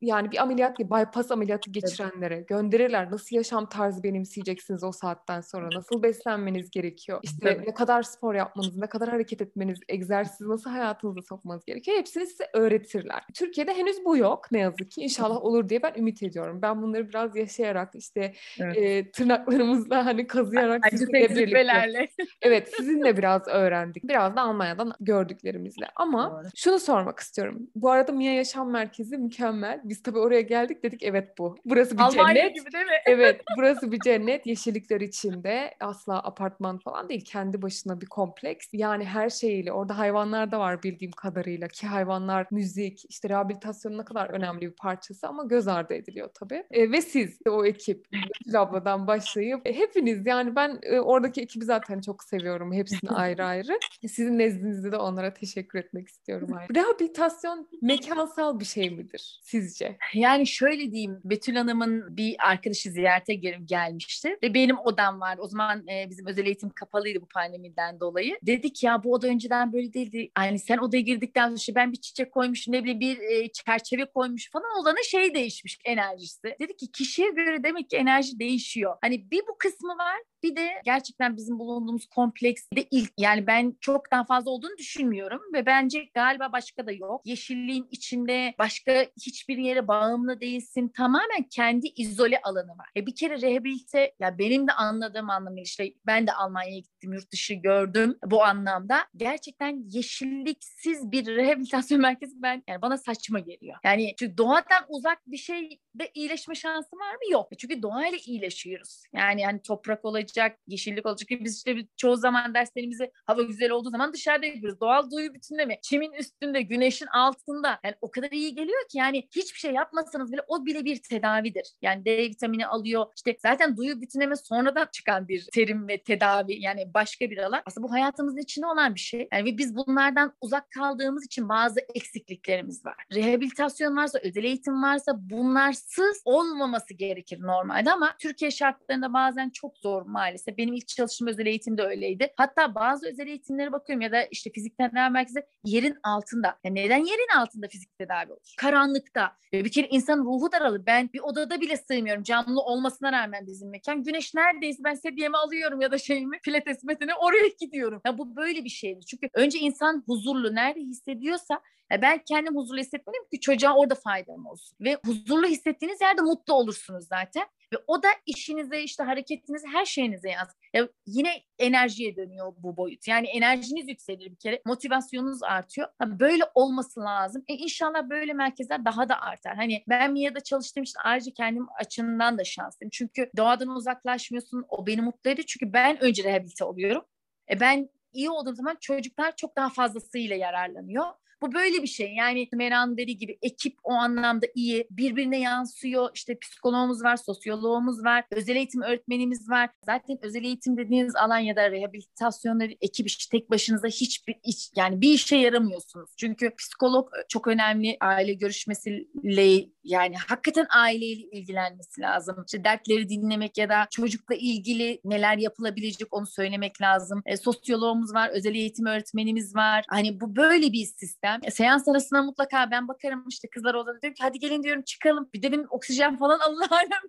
yani bir ameliyat gibi bypass ameliyatı geçirenlere evet. gönderirler. Nasıl yaşam tarzı benimseyeceksiniz o saatten sonra? Nasıl beslenmeniz gerekiyor? İşte evet. ne kadar spor yapmanız, ne kadar hareket etmeniz, egzersiz nasıl hayatınıza sokmanız gerekiyor? Hepsini size öğretirler. Türkiye'de henüz bu yok ne yazık ki. İnşallah olur diye ben ümit ediyorum. Ben bunları biraz yaşayarak işte evet. e, tırnaklarımızla hani kazıyarak sizinle birlikte. evet sizinle biraz öğrendik. Biraz da Almanya'dan gördüklerimizle. Ama Doğru. şunu sormak istiyorum. Bu arada Mia Yaşam Merkezi mükemmel biz tabii oraya geldik dedik evet bu. Burası bir Almanya cennet. gibi değil mi? evet burası bir cennet. Yeşillikler içinde asla apartman falan değil. Kendi başına bir kompleks. Yani her şeyiyle orada hayvanlar da var bildiğim kadarıyla ki hayvanlar müzik işte rehabilitasyonun ne kadar önemli bir parçası ama göz ardı ediliyor tabii. E, ve siz o ekip Betül abladan başlayıp e, hepiniz yani ben e, oradaki ekibi zaten çok seviyorum. Hepsini ayrı ayrı. Sizin nezdinizde de onlara teşekkür etmek istiyorum. Ayrı. Rehabilitasyon mekansal bir şey midir sizce? Sizce? Yani şöyle diyeyim Betül Hanım'ın bir arkadaşı ziyarete gel- gelmişti ve benim odam var. O zaman e, bizim özel eğitim kapalıydı bu pandemiden dolayı. Dedik ya bu oda önceden böyle değildi. Yani sen odaya girdikten sonra ben bir çiçek koymuşum ne bileyim bir e, çerçeve koymuş falan odanın şey değişmiş enerjisi. Dedik ki kişiye göre demek ki enerji değişiyor. Hani bir bu kısmı var bir de gerçekten bizim bulunduğumuz kompleks de ilk yani ben çok daha fazla olduğunu düşünmüyorum ve bence galiba başka da yok. Yeşilliğin içinde başka hiçbir yere bağımlı değilsin. Tamamen kendi izole alanı var. E bir kere rehabilite ya benim de anladığım anlamıyla işte ben de Almanya'ya gittim, yurt dışı gördüm bu anlamda. Gerçekten yeşilliksiz bir rehabilitasyon merkezi ben yani bana saçma geliyor. Yani çünkü doğadan uzak bir şeyde iyileşme şansı var mı? Yok. Çünkü doğayla iyileşiyoruz. Yani hani toprak olacak, yeşillik olacak. Biz işte çoğu zaman derslerimizi hava güzel olduğu zaman dışarıda yapıyoruz. Doğal duyu bütünleme. Çimin üstünde, güneşin altında. Yani o kadar iyi geliyor ki yani hiçbir şey yapmasanız bile o bile bir tedavidir. Yani D vitamini alıyor. İşte zaten duyu bütünleme sonradan çıkan bir terim ve tedavi. Yani başka bir alan. Aslında bu hayatımızın içinde olan bir şey. Yani biz bunlardan uzak kaldığımız için bazı eksikliklerimiz var. Rehabilitasyon varsa, özel eğitim varsa bunlarsız olmaması gerekir normalde ama Türkiye şartlarında bazen çok zor maalesef. Benim ilk çalıştığım özel eğitim de öyleydi. Hatta bazı özel eğitimlere bakıyorum ya da işte fizik tedavi merkezi yerin altında. Yani neden yerin altında fizik tedavi olur? Karanlıkta. Bir kere insanın ruhu daralır. Ben bir odada bile sığmıyorum. Camlı olmasına rağmen bizim mekan. Güneş neredeyse ben sedyemi alıyorum ya da şeyimi pilates metine oraya gidiyorum. Ya bu böyle bir şeydir. Çünkü önce insan huzurlu nerede hissediyorsa ya ben kendim huzurlu hissetmeliyim ki çocuğa orada faydam olsun. Ve huzurlu hissettiğiniz yerde mutlu olursunuz zaten. Ve o da işinize işte hareketinize her şeyinize yansır. Ya yine enerjiye dönüyor bu boyut. Yani enerjiniz yükselir bir kere. Motivasyonunuz artıyor. Ha, böyle olması lazım. E inşallah böyle merkezler daha da artar. Hani ben Mia'da çalıştığım için ayrıca kendim açımdan da şanslıyım. Çünkü doğadan uzaklaşmıyorsun. O beni mutlu ediyor. Çünkü ben önce rehabilite oluyorum. E ben iyi olduğum zaman çocuklar çok daha fazlasıyla yararlanıyor. Bu böyle bir şey. Yani Meran dediği gibi ekip o anlamda iyi. Birbirine yansıyor. İşte psikologumuz var, sosyoloğumuz var, özel eğitim öğretmenimiz var. Zaten özel eğitim dediğiniz alan ya da rehabilitasyonları ekip işi tek başınıza hiçbir iş yani bir işe yaramıyorsunuz. Çünkü psikolog çok önemli. Aile görüşmesiyle yani hakikaten aileyle ilgilenmesi lazım. İşte dertleri dinlemek ya da çocukla ilgili neler yapılabilecek onu söylemek lazım. E, sosyoloğumuz var, özel eğitim öğretmenimiz var. Hani bu böyle bir sistem. E, seans arasında mutlaka ben bakarım işte kızlar odada diyorum ki hadi gelin diyorum çıkalım. Bir de benim oksijen falan Allah alem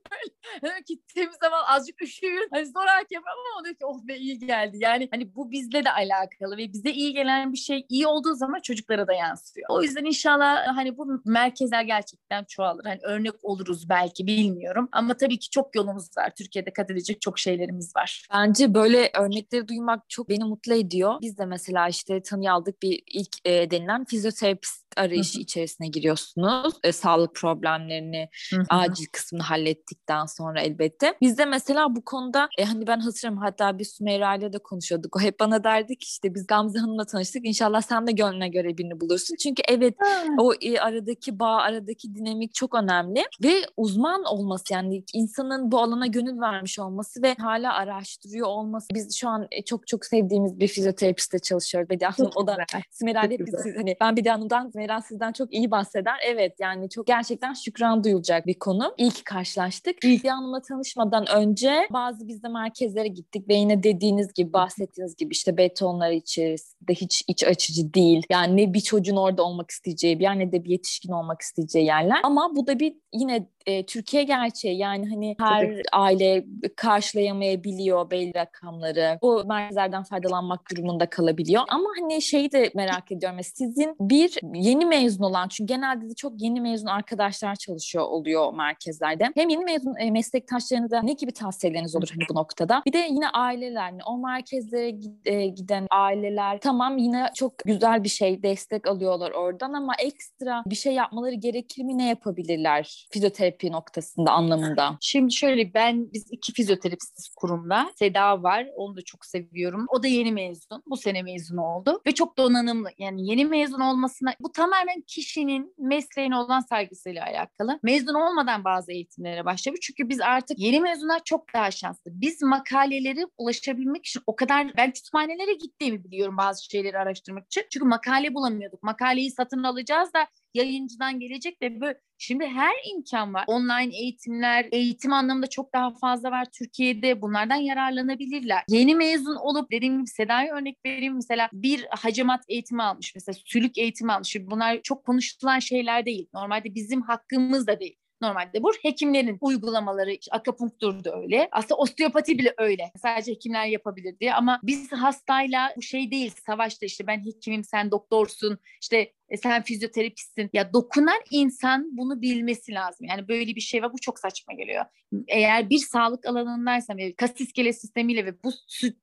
böyle. Temiz zaman azıcık üşüyün. Hani sonra hakem ama o diyor ki oh be iyi geldi. Yani hani bu bizle de alakalı ve bize iyi gelen bir şey iyi olduğu zaman çocuklara da yansıyor. O yüzden inşallah hani bu merkezler gerçekten çoğalır. Hani örnek oluruz belki bilmiyorum. Ama tabii ki çok yolumuz var. Türkiye'de kat edecek çok şeylerimiz var. Bence böyle örnekleri duymak çok beni mutlu ediyor. Biz de mesela işte tanıyı aldık bir ilk e, denilen fizyoterapist arayışı Hı-hı. içerisine giriyorsunuz. E, sağlık problemlerini Hı-hı. acil kısmını hallettikten sonra elbette. Biz de mesela bu konuda e, hani ben hatırlıyorum hatta bir Sümeyra ile de konuşuyorduk. O hep bana derdi ki işte biz Gamze Hanım'la tanıştık. İnşallah sen de gönlüne göre birini bulursun. Çünkü evet Hı. o e, aradaki bağ, aradaki dinamik çok önemli ve uzman olması yani insanın bu alana gönül vermiş olması ve hala araştırıyor olması. Biz şu an e, çok çok sevdiğimiz bir fizyoterapistle çalışıyoruz. Bediye Hanım o da Sümeyra hep biz, hani ben Bediye Hanım'dan Meral sizden çok iyi bahseder. Evet yani çok gerçekten şükran duyulacak bir konu. İyi ki karşılaştık. İlk Hanım'la tanışmadan önce bazı bizde merkezlere gittik ve yine dediğiniz gibi bahsettiğiniz gibi işte betonlar içerisinde hiç iç açıcı değil. Yani ne bir çocuğun orada olmak isteyeceği bir yer ne de bir yetişkin olmak isteyeceği yerler. Ama bu da bir yine e, Türkiye gerçeği yani hani her Tabii. aile karşılayamayabiliyor belli rakamları. Bu merkezlerden faydalanmak durumunda kalabiliyor. Ama hani şeyi de merak ediyorum. Sizin bir yeni mezun olan çünkü genelde de çok yeni mezun arkadaşlar çalışıyor oluyor merkezlerde. Hem yeni mezun e, meslektaşlarınıza ne gibi tavsiyeleriniz olur hani bu noktada? Bir de yine aileler hani o merkezlere e, giden aileler tamam yine çok güzel bir şey destek alıyorlar oradan ama ekstra bir şey yapmaları gerekir mi ne yapabilirler fizyoterapi noktasında anlamında? Şimdi şöyle ben biz iki fizyoterapistiz kurumda. Seda var onu da çok seviyorum. O da yeni mezun. Bu sene mezun oldu ve çok donanımlı. Yani yeni mezun olmasına bu tamamen kişinin mesleğine olan saygısıyla alakalı. Mezun olmadan bazı eğitimlere başlıyor. Çünkü biz artık yeni mezunlar çok daha şanslı. Biz makaleleri ulaşabilmek için o kadar ben kütüphanelere gittiğimi biliyorum bazı şeyleri araştırmak için. Çünkü makale bulamıyorduk. Makaleyi satın alacağız da yayıncıdan gelecek ve böyle Şimdi her imkan var. Online eğitimler, eğitim anlamında çok daha fazla var Türkiye'de. Bunlardan yararlanabilirler. Yeni mezun olup dediğim gibi Seda'ya örnek vereyim. Mesela bir hacamat eğitimi almış. Mesela sülük eğitimi almış. Bunlar çok konuşulan şeyler değil. Normalde bizim hakkımız da değil. Normalde bu hekimlerin uygulamaları, işte da öyle. Aslında osteopati bile öyle. Sadece hekimler yapabilir diye ama biz hastayla bu şey değil. Savaşta işte ben hekimim, sen doktorsun, işte e, sen fizyoterapistsin. Ya dokunan insan bunu bilmesi lazım. Yani böyle bir şey var. Bu çok saçma geliyor. Eğer bir sağlık alanındaysan ve kas iskele sistemiyle ve bu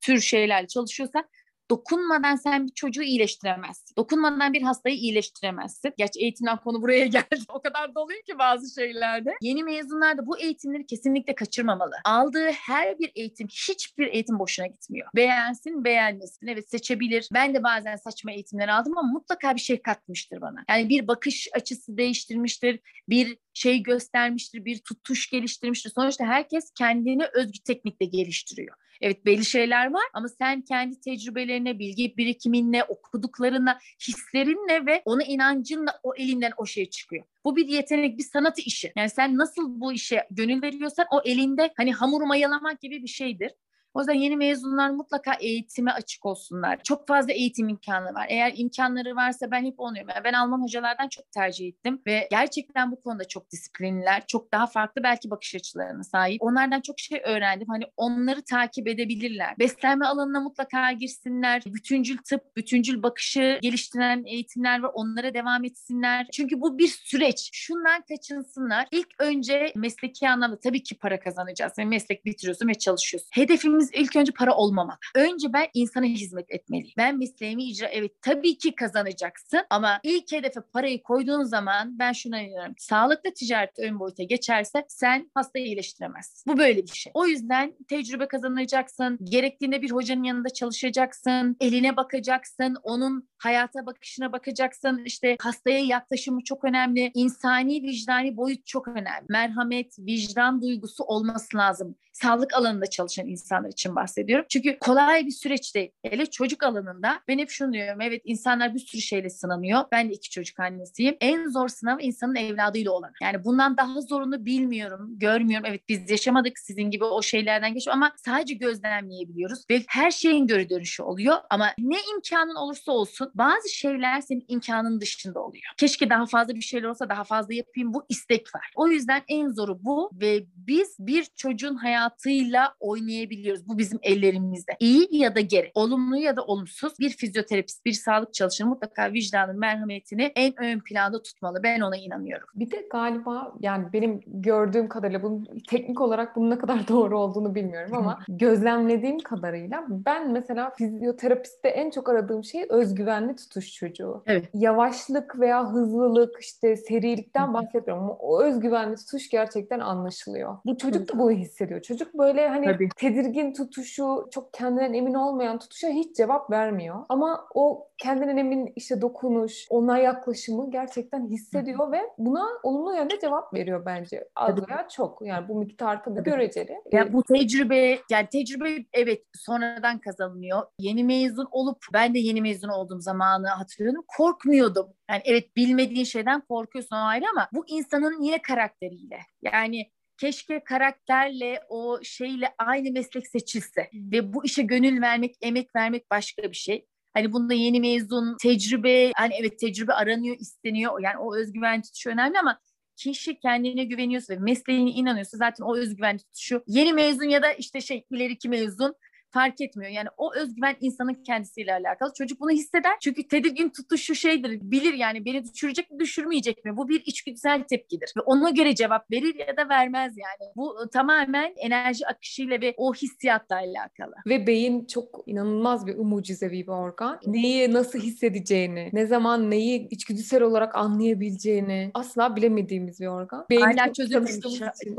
tür şeylerle çalışıyorsan dokunmadan sen bir çocuğu iyileştiremezsin. Dokunmadan bir hastayı iyileştiremezsin. Gerçi eğitimden konu buraya geldi. O kadar doluyum ki bazı şeylerde. Yeni mezunlar da bu eğitimleri kesinlikle kaçırmamalı. Aldığı her bir eğitim, hiçbir eğitim boşuna gitmiyor. Beğensin, beğenmesin. Evet seçebilir. Ben de bazen saçma eğitimler aldım ama mutlaka bir şey katmıştır bana. Yani bir bakış açısı değiştirmiştir. Bir şey göstermiştir, bir tutuş geliştirmiştir. Sonuçta herkes kendini özgü teknikle geliştiriyor. Evet belli şeyler var ama sen kendi tecrübelerine, bilgi birikiminle, okuduklarına, hislerinle ve ona inancınla o elinden o şey çıkıyor. Bu bir yetenek, bir sanat işi. Yani sen nasıl bu işe gönül veriyorsan o elinde hani hamur mayalamak gibi bir şeydir. O yüzden yeni mezunlar mutlaka eğitime açık olsunlar. Çok fazla eğitim imkanı var. Eğer imkanları varsa ben hep onu Yani ben Alman hocalardan çok tercih ettim ve gerçekten bu konuda çok disiplinliler. Çok daha farklı belki bakış açılarına sahip. Onlardan çok şey öğrendim. Hani onları takip edebilirler. Beslenme alanına mutlaka girsinler. Bütüncül tıp, bütüncül bakışı geliştiren eğitimler var. Onlara devam etsinler. Çünkü bu bir süreç. Şundan kaçınsınlar. İlk önce mesleki anlamda tabii ki para kazanacağız. Yani meslek bitiriyorsun ve çalışıyorsun. Hedefimiz biz ilk önce para olmamak. Önce ben insana hizmet etmeliyim. Ben mesleğimi icra evet tabii ki kazanacaksın ama ilk hedefe parayı koyduğun zaman ben şuna inanıyorum. Sağlıklı ticaret ön boyuta geçerse sen hastayı iyileştiremezsin. Bu böyle bir şey. O yüzden tecrübe kazanacaksın. Gerektiğinde bir hocanın yanında çalışacaksın. Eline bakacaksın. Onun hayata bakışına bakacaksın. İşte hastaya yaklaşımı çok önemli. İnsani vicdani boyut çok önemli. Merhamet, vicdan duygusu olması lazım sağlık alanında çalışan insanlar bahsediyorum. Çünkü kolay bir süreç değil. Hele çocuk alanında ben hep şunu diyorum. Evet insanlar bir sürü şeyle sınanıyor. Ben de iki çocuk annesiyim. En zor sınav insanın evladıyla olan. Yani bundan daha zorunu bilmiyorum, görmüyorum. Evet biz yaşamadık sizin gibi o şeylerden geçiyor ama sadece gözlemleyebiliyoruz ve her şeyin göre dönüşü oluyor ama ne imkanın olursa olsun bazı şeyler senin imkanın dışında oluyor. Keşke daha fazla bir şeyler olsa daha fazla yapayım bu istek var. O yüzden en zoru bu ve biz bir çocuğun hayatı hayatıyla oynayabiliyoruz. Bu bizim ellerimizde. İyi ya da geri, olumlu ya da olumsuz bir fizyoterapist, bir sağlık çalışanı mutlaka vicdanın merhametini en ön planda tutmalı. Ben ona inanıyorum. Bir de galiba yani benim gördüğüm kadarıyla bunun teknik olarak bunun ne kadar doğru olduğunu bilmiyorum ama gözlemlediğim kadarıyla ben mesela fizyoterapistte en çok aradığım şey özgüvenli tutuş çocuğu. Evet. Yavaşlık veya hızlılık işte serilikten bahsetmiyorum. O özgüvenli tutuş gerçekten anlaşılıyor. Bu çocuk da bunu hissediyor. Çocuk çocuk böyle hani Tabii. tedirgin tutuşu, çok kendinden emin olmayan tutuşa hiç cevap vermiyor. Ama o kendinden emin işte dokunuş, ona yaklaşımı gerçekten hissediyor ve buna olumlu yönde cevap veriyor bence. Az veya çok. Yani bu miktar tabii Tabii. göreceli. Yani bu tecrübe, yani tecrübe evet sonradan kazanılıyor. Yeni mezun olup ben de yeni mezun olduğum zamanı hatırlıyorum. Korkmuyordum. Yani evet bilmediğin şeyden korkuyorsun o ayrı ama bu insanın yine karakteriyle. Yani keşke karakterle o şeyle aynı meslek seçilse ve bu işe gönül vermek, emek vermek başka bir şey. Hani bunda yeni mezun, tecrübe, hani evet tecrübe aranıyor, isteniyor. Yani o özgüven tutuşu önemli ama kişi kendine güveniyorsa ve mesleğine inanıyorsa zaten o özgüven tutuşu yeni mezun ya da işte şey ileriki mezun fark etmiyor. Yani o özgüven insanın kendisiyle alakalı. Çocuk bunu hisseder. Çünkü tedirgin tutuşu şeydir. Bilir yani beni düşürecek mi düşürmeyecek mi? Bu bir içgüdüsel tepkidir. Ve ona göre cevap verir ya da vermez yani. Bu tamamen enerji akışıyla ve o hissiyatla alakalı. Ve beyin çok inanılmaz bir mucizevi bir organ. Neyi nasıl hissedeceğini, ne zaman neyi içgüdüsel olarak anlayabileceğini asla bilemediğimiz bir organ. Beyin Hala çözülmüş.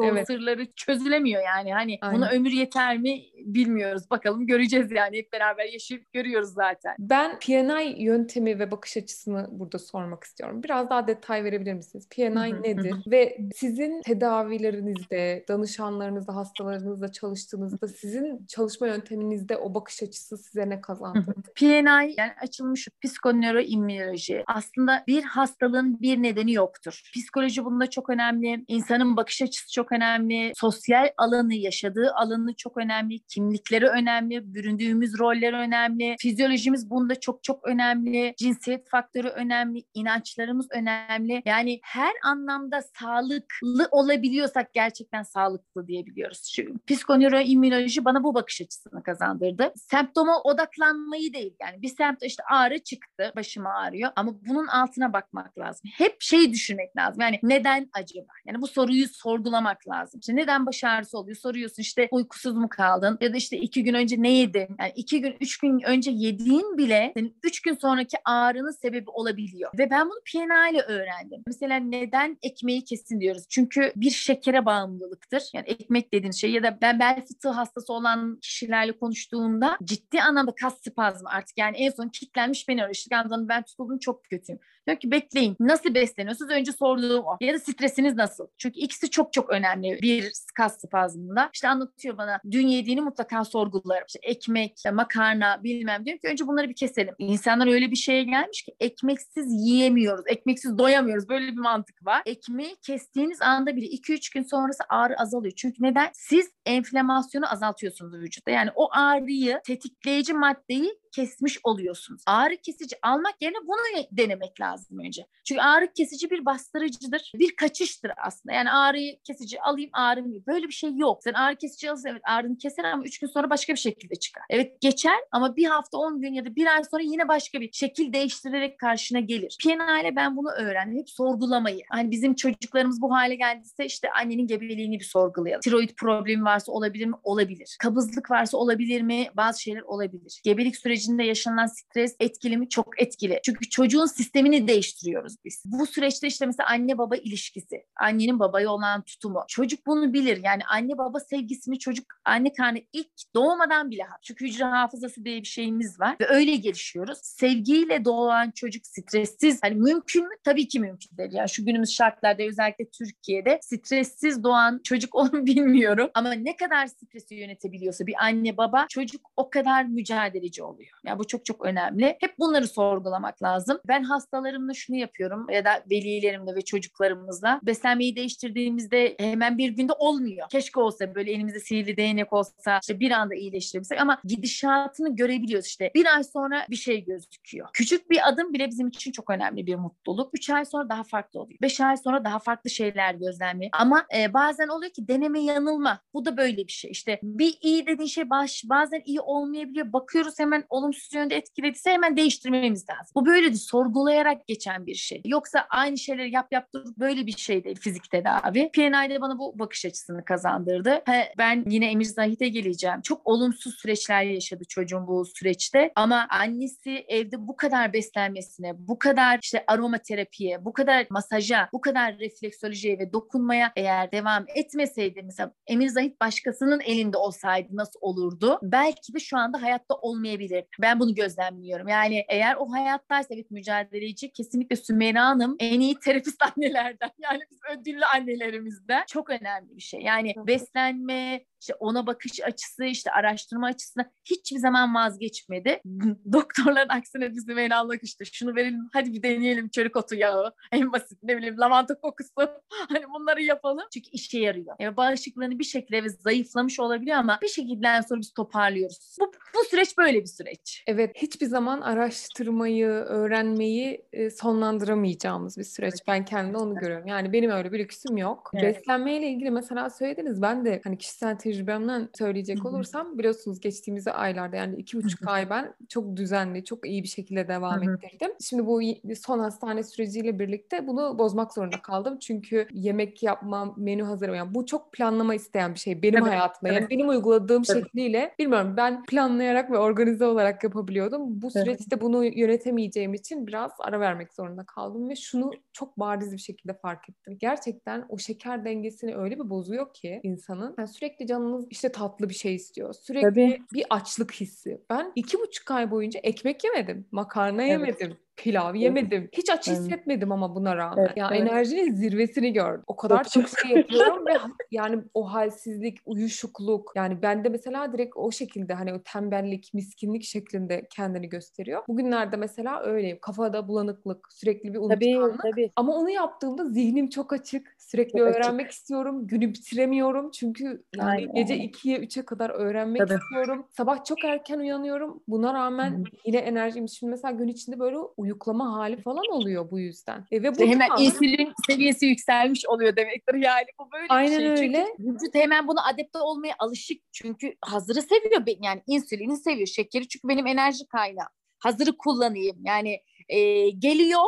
Evet. sırları çözülemiyor yani. Hani Aynen. buna ömür yeter mi bilmiyoruz. Bakalım göreceğiz yani hep beraber yaşayıp görüyoruz zaten. Ben PNI yöntemi ve bakış açısını burada sormak istiyorum. Biraz daha detay verebilir misiniz? PNI nedir? Ve sizin tedavilerinizde, danışanlarınızda, hastalarınızla çalıştığınızda sizin çalışma yönteminizde o bakış açısı size ne kazandırdı? PNI yani açılmış psikoneuroimmünoloji aslında bir hastalığın bir nedeni yoktur. Psikoloji bunda çok önemli. İnsanın bakış açısı çok önemli. Sosyal alanı, yaşadığı alanı çok önemli. Kimlikleri önemli. Büründüğümüz roller önemli. Fizyolojimiz bunda çok çok önemli. Cinsiyet faktörü önemli. inançlarımız önemli. Yani her anlamda sağlıklı olabiliyorsak gerçekten sağlıklı diyebiliyoruz. Çünkü psikoneuroimmünoloji bana bu bakış açısını kazandırdı. Semptoma odaklanmayı değil. Yani bir semptom işte ağrı çıktı, başım ağrıyor ama bunun altına bakmak lazım. Hep şey düşünmek lazım. Yani neden acaba? Yani bu soruyu sorgulamak lazım. İşte neden baş ağrısı oluyor? Soruyorsun işte uykusuz mu kaldın? Ya da işte iki gün önce ne yedin? Yani iki gün, üç gün önce yediğin bile senin üç gün sonraki ağrının sebebi olabiliyor. Ve ben bunu PNA ile öğrendim. Mesela neden ekmeği kesin diyoruz? Çünkü bir şekere bağımlılıktır. Yani ekmek dediğin şey ya da ben bel fıtığı hastası olan kişilerle konuştuğumda ciddi anlamda kas spazmı artık yani en son kilitlenmiş beni arıyor. İşte ben tutuldum çok kötüyüm. Diyor ki bekleyin. Nasıl besleniyorsunuz? Önce sorduğum o. Ya da stresiniz nasıl? Çünkü ikisi çok çok önemli bir kas spazmında. İşte anlatıyor bana dün yediğini mutlaka sorgularım. İşte ekmek, makarna bilmem diyorum ki önce bunları bir keselim. İnsanlar öyle bir şeye gelmiş ki ekmeksiz yiyemiyoruz. Ekmeksiz doyamıyoruz. Böyle bir mantık var. Ekmeği kestiğiniz anda bile 2-3 gün sonrası ağrı azalıyor. Çünkü neden? Siz enflamasyonu azaltıyorsunuz vücutta. Yani o ağrıyı tetikleyici maddeyi kesmiş oluyorsunuz. Ağrı kesici almak yerine bunu denemek lazım önce. Çünkü ağrı kesici bir bastırıcıdır. Bir kaçıştır aslında. Yani ağrıyı kesici alayım ağrım Böyle bir şey yok. Sen ağrı kesici alırsan evet ağrını keser ama üç gün sonra başka bir şekilde çıkar. Evet geçer ama bir hafta on gün ya da bir ay sonra yine başka bir şekil değiştirerek karşına gelir. PNA ile ben bunu öğrendim. Hep sorgulamayı. Hani bizim çocuklarımız bu hale geldiyse işte annenin gebeliğini bir sorgulayalım. Tiroid problemi varsa olabilir mi? Olabilir. Kabızlık varsa olabilir mi? Bazı şeyler olabilir. Gebelik süreci sürecinde yaşanan stres etkili mi? Çok etkili. Çünkü çocuğun sistemini değiştiriyoruz biz. Bu süreçte işte mesela anne baba ilişkisi, annenin babaya olan tutumu. Çocuk bunu bilir. Yani anne baba sevgisini çocuk anne karnı ilk doğmadan bile çünkü hücre hafızası diye bir şeyimiz var ve öyle gelişiyoruz. Sevgiyle doğan çocuk stressiz hani mümkün mü? Tabii ki mümkün değil. Yani şu günümüz şartlarda özellikle Türkiye'de stressiz doğan çocuk onu bilmiyorum ama ne kadar stresi yönetebiliyorsa bir anne baba çocuk o kadar mücadeleci oluyor oluyor. Yani bu çok çok önemli. Hep bunları sorgulamak lazım. Ben hastalarımla şunu yapıyorum ya da velilerimle ve çocuklarımızla beslenmeyi değiştirdiğimizde hemen bir günde olmuyor. Keşke olsa böyle elimizde sihirli değnek olsa işte bir anda iyileştirebilsek ama gidişatını görebiliyoruz işte. Bir ay sonra bir şey gözüküyor. Küçük bir adım bile bizim için çok önemli bir mutluluk. Üç ay sonra daha farklı oluyor. Beş ay sonra daha farklı şeyler gözlemliyor. Ama e, bazen oluyor ki deneme yanılma. Bu da böyle bir şey. İşte bir iyi dediğin şey baş, bazen iyi olmayabiliyor. Bakıyoruz hemen olumsuz yönde etkilediyse hemen değiştirmemiz lazım. Bu böyle de sorgulayarak geçen bir şey. Yoksa aynı şeyleri yap yap dur böyle bir şey değil fizik tedavi. PNI'de bana bu bakış açısını kazandırdı. He, ben yine Emir Zahit'e geleceğim. Çok olumsuz süreçler yaşadı çocuğum bu süreçte ama annesi evde bu kadar beslenmesine, bu kadar işte aromaterapiye, bu kadar masaja, bu kadar refleksolojiye ve dokunmaya eğer devam etmeseydi mesela Emir Zahit başkasının elinde olsaydı nasıl olurdu? Belki de şu anda hayatta olmayabilir. Ben bunu gözlemliyorum. Yani eğer o hayattaysa evet mücadeleci kesinlikle Sümeyra Hanım en iyi terapist annelerden. Yani biz ödüllü annelerimizden. Çok önemli bir şey. Yani beslenme, işte ona bakış açısı, işte araştırma açısına hiçbir zaman vazgeçmedi. Doktorların aksine bizim Meylan'la işte şunu verelim hadi bir deneyelim çörük otu yağı en basit ne bileyim lavanta kokusu hani bunları yapalım çünkü işe yarıyor. Yani bağışıklığını bir şekilde evet zayıflamış olabiliyor ama bir şekilde sonra biz toparlıyoruz. Bu, bu süreç böyle bir süreç. Evet hiçbir zaman araştırmayı, öğrenmeyi e, sonlandıramayacağımız bir süreç. Ben kendimde onu görüyorum. Yani benim öyle bir lüksüm yok. Evet. Beslenmeyle ilgili mesela söylediniz ben de hani kişisel tecrübemden söyleyecek olursam biliyorsunuz geçtiğimiz aylarda yani iki buçuk ay ben çok düzenli, çok iyi bir şekilde devam ettirdim. Şimdi bu son hastane süreciyle birlikte bunu bozmak zorunda kaldım. Çünkü yemek yapma, menü hazırlama yani bu çok planlama isteyen bir şey benim Tabii. hayatımda. Yani benim uyguladığım Tabii. şekliyle bilmiyorum ben plan planlayarak ve organize olarak yapabiliyordum. Bu süreçte bunu yönetemeyeceğim için biraz ara vermek zorunda kaldım ve şunu çok bariz bir şekilde fark ettim. Gerçekten o şeker dengesini öyle bir bozuyor ki insanın. Yani sürekli canınız işte tatlı bir şey istiyor. Sürekli Tabii. bir açlık hissi. Ben iki buçuk ay boyunca ekmek yemedim. Makarna evet. Pilav yemedim. Hiç aç hissetmedim ama buna rağmen. Evet, ya evet. enerjinin zirvesini gördüm. O kadar çok şey yapıyorum ve yani o halsizlik, uyuşukluk yani bende mesela direkt o şekilde hani o tembellik, miskinlik şeklinde kendini gösteriyor. Bugünlerde mesela öyleyim. Kafada bulanıklık, sürekli bir unutkanlık. Tabii, tabii. Ama onu yaptığımda zihnim çok açık. Sürekli çok öğrenmek açık. istiyorum. Günü bitiremiyorum. Çünkü yani Aynen. gece 2'ye 3'e kadar öğrenmek tabii. istiyorum. Sabah çok erken uyanıyorum. Buna rağmen Hı-hı. yine enerjim. Şimdi mesela gün içinde böyle uyuklama hali falan oluyor bu yüzden. E, ve bu hemen tam... insülin seviyesi yükselmiş oluyor demektir yani bu böyle Aynen bir şey. öyle. Çünkü vücut hemen buna adapte olmaya alışık çünkü hazırı seviyor yani insülini seviyor şekeri çünkü benim enerji kaynağı. Hazırı kullanayım yani e, geliyor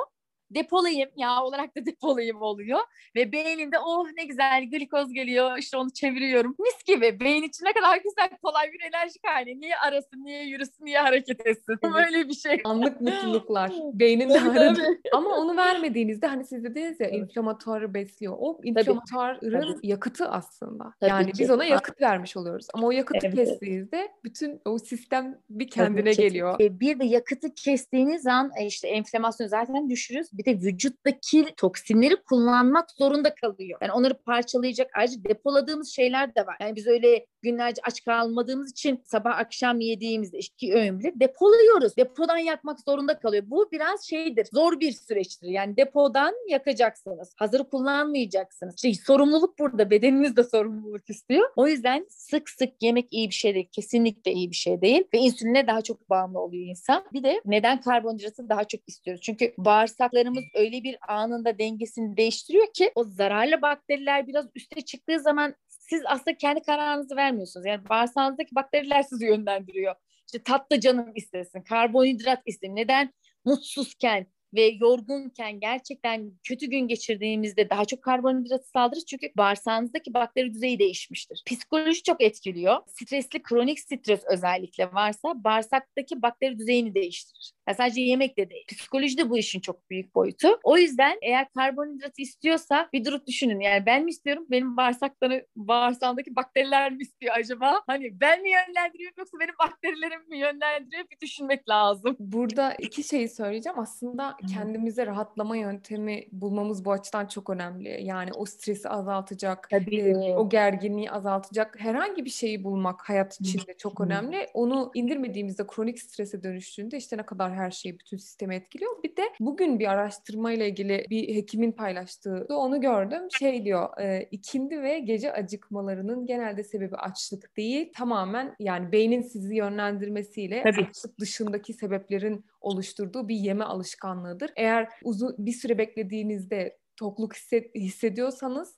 depolayayım yağ olarak da depolayayım oluyor. Ve beyninde oh ne güzel glikoz geliyor işte onu çeviriyorum. Mis gibi. Beyin için ne kadar güzel kolay bir enerji kaynağı niye arasın niye yürüsün niye hareket etsin? Böyle bir şey. Anlık mutluluklar. Beynin de aradı ama onu vermediğinizde hani siz dediniz ya evet. inflamatuarı besliyor. O inflamatuarın yakıtı aslında. Tabii yani ki. biz ona yakıt vermiş oluyoruz. Ama o yakıtı evet. kestiğinizde bütün o sistem bir kendine geliyor. E, bir de yakıtı kestiğiniz an e, işte enflamasyon zaten düşürürüz bir de vücuttaki toksinleri kullanmak zorunda kalıyor. Yani onları parçalayacak ayrıca depoladığımız şeyler de var. Yani biz öyle günlerce aç kalmadığımız için sabah akşam yediğimizde iki öğün bile depoluyoruz. Depodan yakmak zorunda kalıyor. Bu biraz şeydir. Zor bir süreçtir. Yani depodan yakacaksınız. Hazır kullanmayacaksınız. İşte sorumluluk burada. Bedeniniz de sorumluluk istiyor. O yüzden sık sık yemek iyi bir şey değil. Kesinlikle iyi bir şey değil. Ve insüline daha çok bağımlı oluyor insan. Bir de neden karbonhidratı daha çok istiyoruz? Çünkü bağırsaklarımız öyle bir anında dengesini değiştiriyor ki o zararlı bakteriler biraz üste çıktığı zaman siz aslında kendi kararınızı vermiyorsunuz. Yani bağırsağınızdaki bakteriler sizi yönlendiriyor. İşte tatlı canım istesin, karbonhidrat istesin. Neden? Mutsuzken, ve yorgunken gerçekten kötü gün geçirdiğimizde daha çok karbonhidratı saldırır çünkü bağırsağınızdaki bakteri düzeyi değişmiştir. Psikoloji çok etkiliyor. Stresli kronik stres özellikle varsa bağırsaktaki bakteri düzeyini değiştirir. Yani sadece yemek de değil. Psikoloji de bu işin çok büyük boyutu. O yüzden eğer karbonhidratı istiyorsa bir durup düşünün. Yani ben mi istiyorum? Benim bağırsakları, bağırsağımdaki bakteriler mi istiyor acaba? Hani ben mi yönlendiriyorum yoksa benim bakterilerim mi yönlendiriyor? Bir düşünmek lazım. Burada iki şeyi söyleyeceğim. Aslında kendimize rahatlama yöntemi bulmamız bu açıdan çok önemli. Yani o stresi azaltacak, e, o gerginliği azaltacak herhangi bir şeyi bulmak hayat içinde çok önemli. Onu indirmediğimizde kronik strese dönüştüğünde işte ne kadar her şeyi bütün sistemi etkiliyor. Bir de bugün bir araştırma ile ilgili bir hekimin paylaştığı onu gördüm. Şey diyor, e, ikindi ve gece acıkmalarının genelde sebebi açlık değil, tamamen yani beynin sizi yönlendirmesiyle Tabii. açlık dışındaki sebeplerin oluşturduğu bir yeme alışkanlığıdır. Eğer uzun bir süre beklediğinizde tokluk hissediyorsanız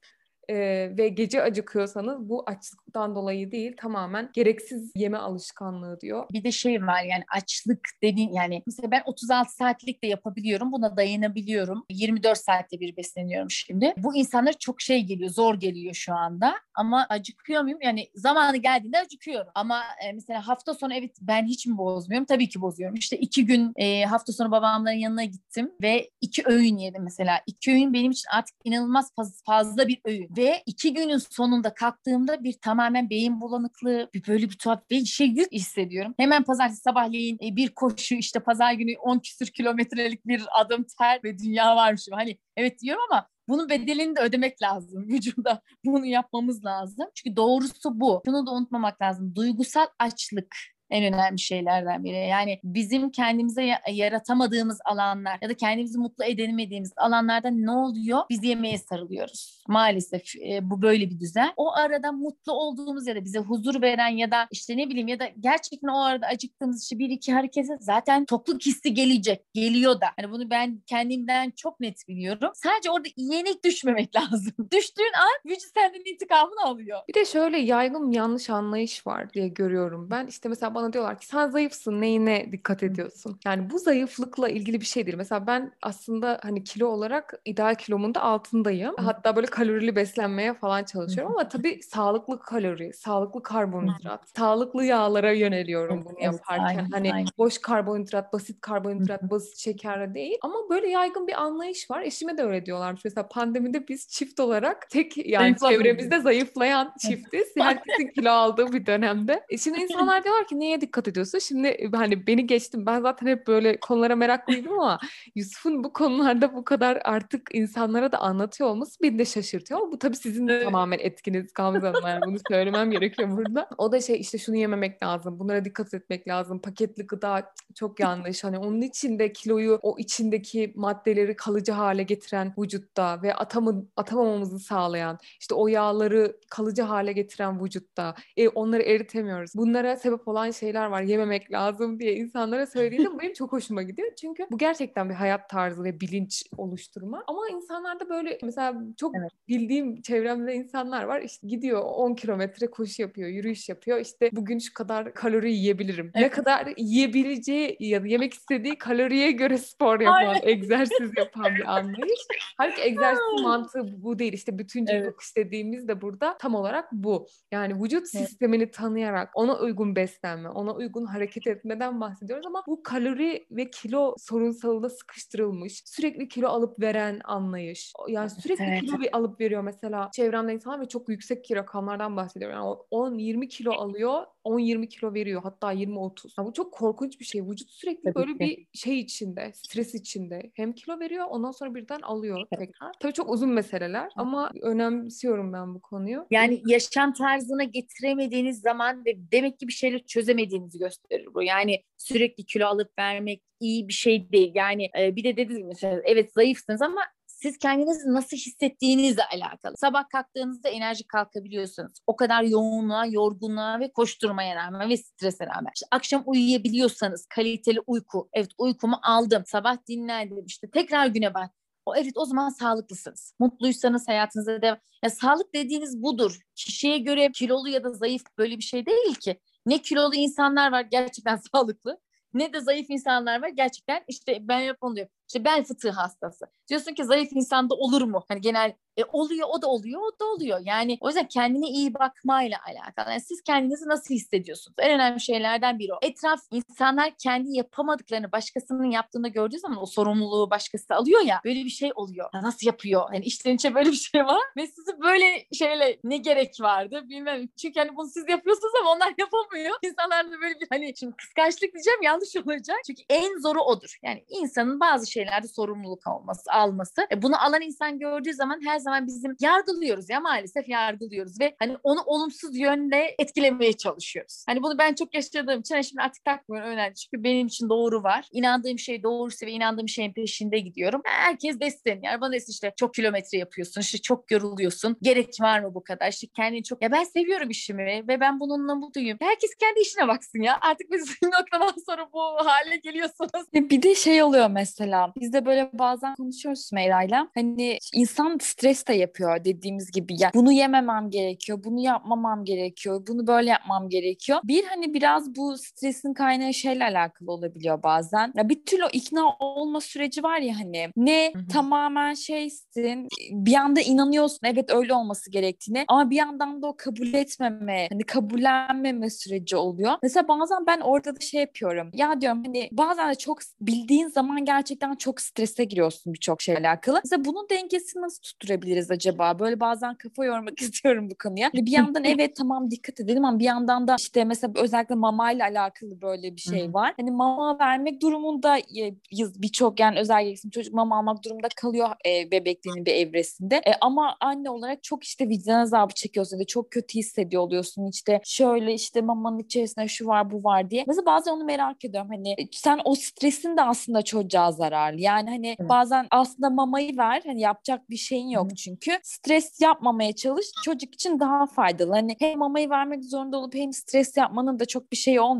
e, ve gece acıkıyorsanız bu açlıktan dolayı değil tamamen gereksiz yeme alışkanlığı diyor. Bir de şey var yani açlık dediğin yani mesela ben 36 saatlik de yapabiliyorum buna dayanabiliyorum 24 saatte bir besleniyorum şimdi. Bu insanlar çok şey geliyor zor geliyor şu anda ama acıkıyor muyum? Yani zamanı geldiğinde acıkıyorum ama e, mesela hafta sonu evet ben hiç mi bozmuyorum? Tabii ki bozuyorum. İşte iki gün e, hafta sonu babamların yanına gittim ve iki öğün yedim mesela. İki öğün benim için artık inanılmaz fazla bir öğün ve iki günün sonunda kalktığımda bir tamamen beyin bulanıklığı, bir böyle bir tuhaf bir şey yük hissediyorum. Hemen pazartesi sabahleyin e, bir koşu işte pazar günü 10 küsür kilometrelik bir adım ter ve dünya varmış. Hani evet diyorum ama bunun bedelini de ödemek lazım vücuda. Bunu yapmamız lazım. Çünkü doğrusu bu. Şunu da unutmamak lazım. Duygusal açlık en önemli şeylerden biri. Yani bizim kendimize yaratamadığımız alanlar ya da kendimizi mutlu edemediğimiz alanlarda ne oluyor? Biz yemeğe sarılıyoruz. Maalesef e, bu böyle bir düzen. O arada mutlu olduğumuz ya da bize huzur veren ya da işte ne bileyim ya da gerçekten o arada acıktığımız işte bir iki harekete zaten tokluk hissi gelecek. Geliyor da. Hani bunu ben kendimden çok net biliyorum. Sadece orada yenik düşmemek lazım. Düştüğün an vücut senden intikamını alıyor. Bir de şöyle yaygın yanlış anlayış var diye görüyorum ben. İşte mesela bana bana diyorlar ki sen zayıfsın neyine dikkat ediyorsun? Yani bu zayıflıkla ilgili bir şey değil. Mesela ben aslında hani kilo olarak ideal kilomun da altındayım. Hatta böyle kalorili beslenmeye falan çalışıyorum ama tabii sağlıklı kalori, sağlıklı karbonhidrat, sağlıklı yağlara yöneliyorum bunu yaparken. aynen, hani aynen. boş karbonhidrat, basit karbonhidrat, basit şekerle değil. Ama böyle yaygın bir anlayış var. Eşime de öyle diyorlarmış. Mesela pandemide biz çift olarak tek yani çevremizde zayıflayan çiftiz. Herkesin kilo aldığı bir dönemde. E şimdi insanlar diyorlar ki neye dikkat ediyorsun? Şimdi e, hani beni geçtim. Ben zaten hep böyle konulara meraklıydım ama Yusuf'un bu konularda bu kadar artık insanlara da anlatıyor olması beni de şaşırtıyor. Ama bu tabii sizin de tamamen etkiniz Gamze Hanım. Yani bunu söylemem gerekiyor burada. O da şey işte şunu yememek lazım. Bunlara dikkat etmek lazım. Paketli gıda çok yanlış. Hani onun içinde kiloyu o içindeki maddeleri kalıcı hale getiren vücutta ve atamı, atamamamızı sağlayan işte o yağları kalıcı hale getiren vücutta e, onları eritemiyoruz. Bunlara sebep olan şeyler var. Yememek lazım diye insanlara söylediğimde bu benim çok hoşuma gidiyor. Çünkü bu gerçekten bir hayat tarzı ve bilinç oluşturma. Ama insanlarda böyle mesela çok Evet. bildiğim çevremde insanlar var. İşte gidiyor 10 kilometre koşu yapıyor, yürüyüş yapıyor. İşte bugün şu kadar kalori yiyebilirim. Ne Evet. kadar yiyebileceği ya da yemek istediği kaloriye göre spor yapan, egzersiz yapan bir anlayış. Halbuki egzersiz mantığı bu değil. İşte bütüncül Evet. bakış dediğimiz de burada tam olarak bu. Yani vücut Evet. sistemini tanıyarak ona uygun beslenme, ona uygun hareket etmeden bahsediyoruz ama bu kalori ve kilo sorunsalına sıkıştırılmış, sürekli kilo alıp veren anlayış. Yani sürekli Evet. kilo bir alıp veriyor mesela çevremde insanlar ve çok yüksek ki rakamlardan bahsediyorum. Yani o 10-20 kilo alıyor, 10-20 kilo veriyor hatta 20-30. Ya bu çok korkunç bir şey. Vücut sürekli Tabii böyle ki. bir şey içinde, stres içinde. Hem kilo veriyor ondan sonra birden alıyor tekrar. Tabii çok uzun meseleler ama önemsiyorum ben bu konuyu. Yani yaşam tarzına getiremediğiniz zaman ve demek ki bir şeyleri çözemediğinizi gösterir bu. Yani sürekli kilo alıp vermek iyi bir şey değil. Yani e, bir de dediniz gibi mesela, evet zayıfsınız ama siz kendinizi nasıl hissettiğinizle alakalı. Sabah kalktığınızda enerji kalkabiliyorsunuz. O kadar yoğunluğa, yorgunluğa ve koşturmaya rağmen ve strese rağmen. İşte akşam uyuyabiliyorsanız kaliteli uyku. Evet uykumu aldım. Sabah dinlendim. İşte tekrar güne bak. O evet o zaman sağlıklısınız. Mutluysanız hayatınızda devam. Ya sağlık dediğiniz budur. Kişiye göre kilolu ya da zayıf böyle bir şey değil ki. Ne kilolu insanlar var gerçekten sağlıklı. Ne de zayıf insanlar var gerçekten işte ben hep onu diyorum. İşte bel fıtığı hastası. Diyorsun ki zayıf insanda olur mu? Hani genel e, oluyor o da oluyor o da oluyor. Yani o yüzden kendine iyi bakmayla alakalı. Yani siz kendinizi nasıl hissediyorsunuz? En önemli şeylerden biri o. Etraf insanlar kendi yapamadıklarını başkasının yaptığını gördüğü zaman o sorumluluğu başkası alıyor ya. Böyle bir şey oluyor. Ya nasıl yapıyor? Yani içten içe böyle bir şey var. Ve sizi böyle şeyle ne gerek vardı bilmem. Çünkü hani bunu siz yapıyorsunuz ama onlar yapamıyor. İnsanlar da böyle bir hani şimdi kıskançlık diyeceğim yanlış olacak. Çünkü en zoru odur. Yani insanın bazı şeylerde sorumluluk alması, alması. E, bunu alan insan gördüğü zaman her zaman bizim yargılıyoruz ya maalesef yargılıyoruz ve hani onu olumsuz yönde etkilemeye çalışıyoruz. Hani bunu ben çok yaşadığım için hani şimdi artık takmıyorum önemli. Çünkü benim için doğru var. İnandığım şey doğruysa ve inandığım şeyin peşinde gidiyorum. Herkes yani bana desin işte çok kilometre yapıyorsun, işte çok yoruluyorsun. Gerek var mı bu kadar? İşte kendini çok... Ya ben seviyorum işimi ve ben bununla mutluyum. Herkes kendi işine baksın ya. Artık biz noktadan sonra bu hale geliyorsunuz. E, Bir de şey oluyor mesela. Biz de böyle bazen konuşuyoruz Sümeyra'yla. Hani insan stres de yapıyor dediğimiz gibi. Ya bunu yememem gerekiyor, bunu yapmamam gerekiyor, bunu böyle yapmam gerekiyor. Bir hani biraz bu stresin kaynağı şeyle alakalı olabiliyor bazen. Ya bir türlü o ikna olma süreci var ya hani. Ne Hı hı. tamamen şeysin, bir anda inanıyorsun evet öyle olması gerektiğini ama bir yandan da o kabul etmeme, hani kabullenmeme süreci oluyor. Mesela bazen ben orada da şey yapıyorum. Ya diyorum hani bazen de çok bildiğin zaman gerçekten çok strese giriyorsun birçok şeyle alakalı. Mesela bunun dengesini nasıl tutturabiliriz acaba? Böyle bazen kafa yormak istiyorum bu konuya. Hani bir yandan evet tamam dikkat edelim ama bir yandan da işte mesela özellikle mamayla alakalı böyle bir şey var. Hani mama vermek durumunda birçok yani özellikle çocuk mama almak durumunda kalıyor e, bebekliğinin bir evresinde. E, ama anne olarak çok işte vicdan azabı çekiyorsun ve çok kötü hissediyor oluyorsun. İşte şöyle işte mamanın içerisinde şu var bu var diye. Mesela bazen onu merak ediyorum. Hani e, sen o stresin de aslında çocuğa zarar zararlı. Yani hani evet. bazen aslında mamayı ver hani yapacak bir şeyin yok Hı. çünkü. Stres yapmamaya çalış çocuk için daha faydalı. Hani hem mamayı vermek zorunda olup hem stres yapmanın da çok bir şey olmuyor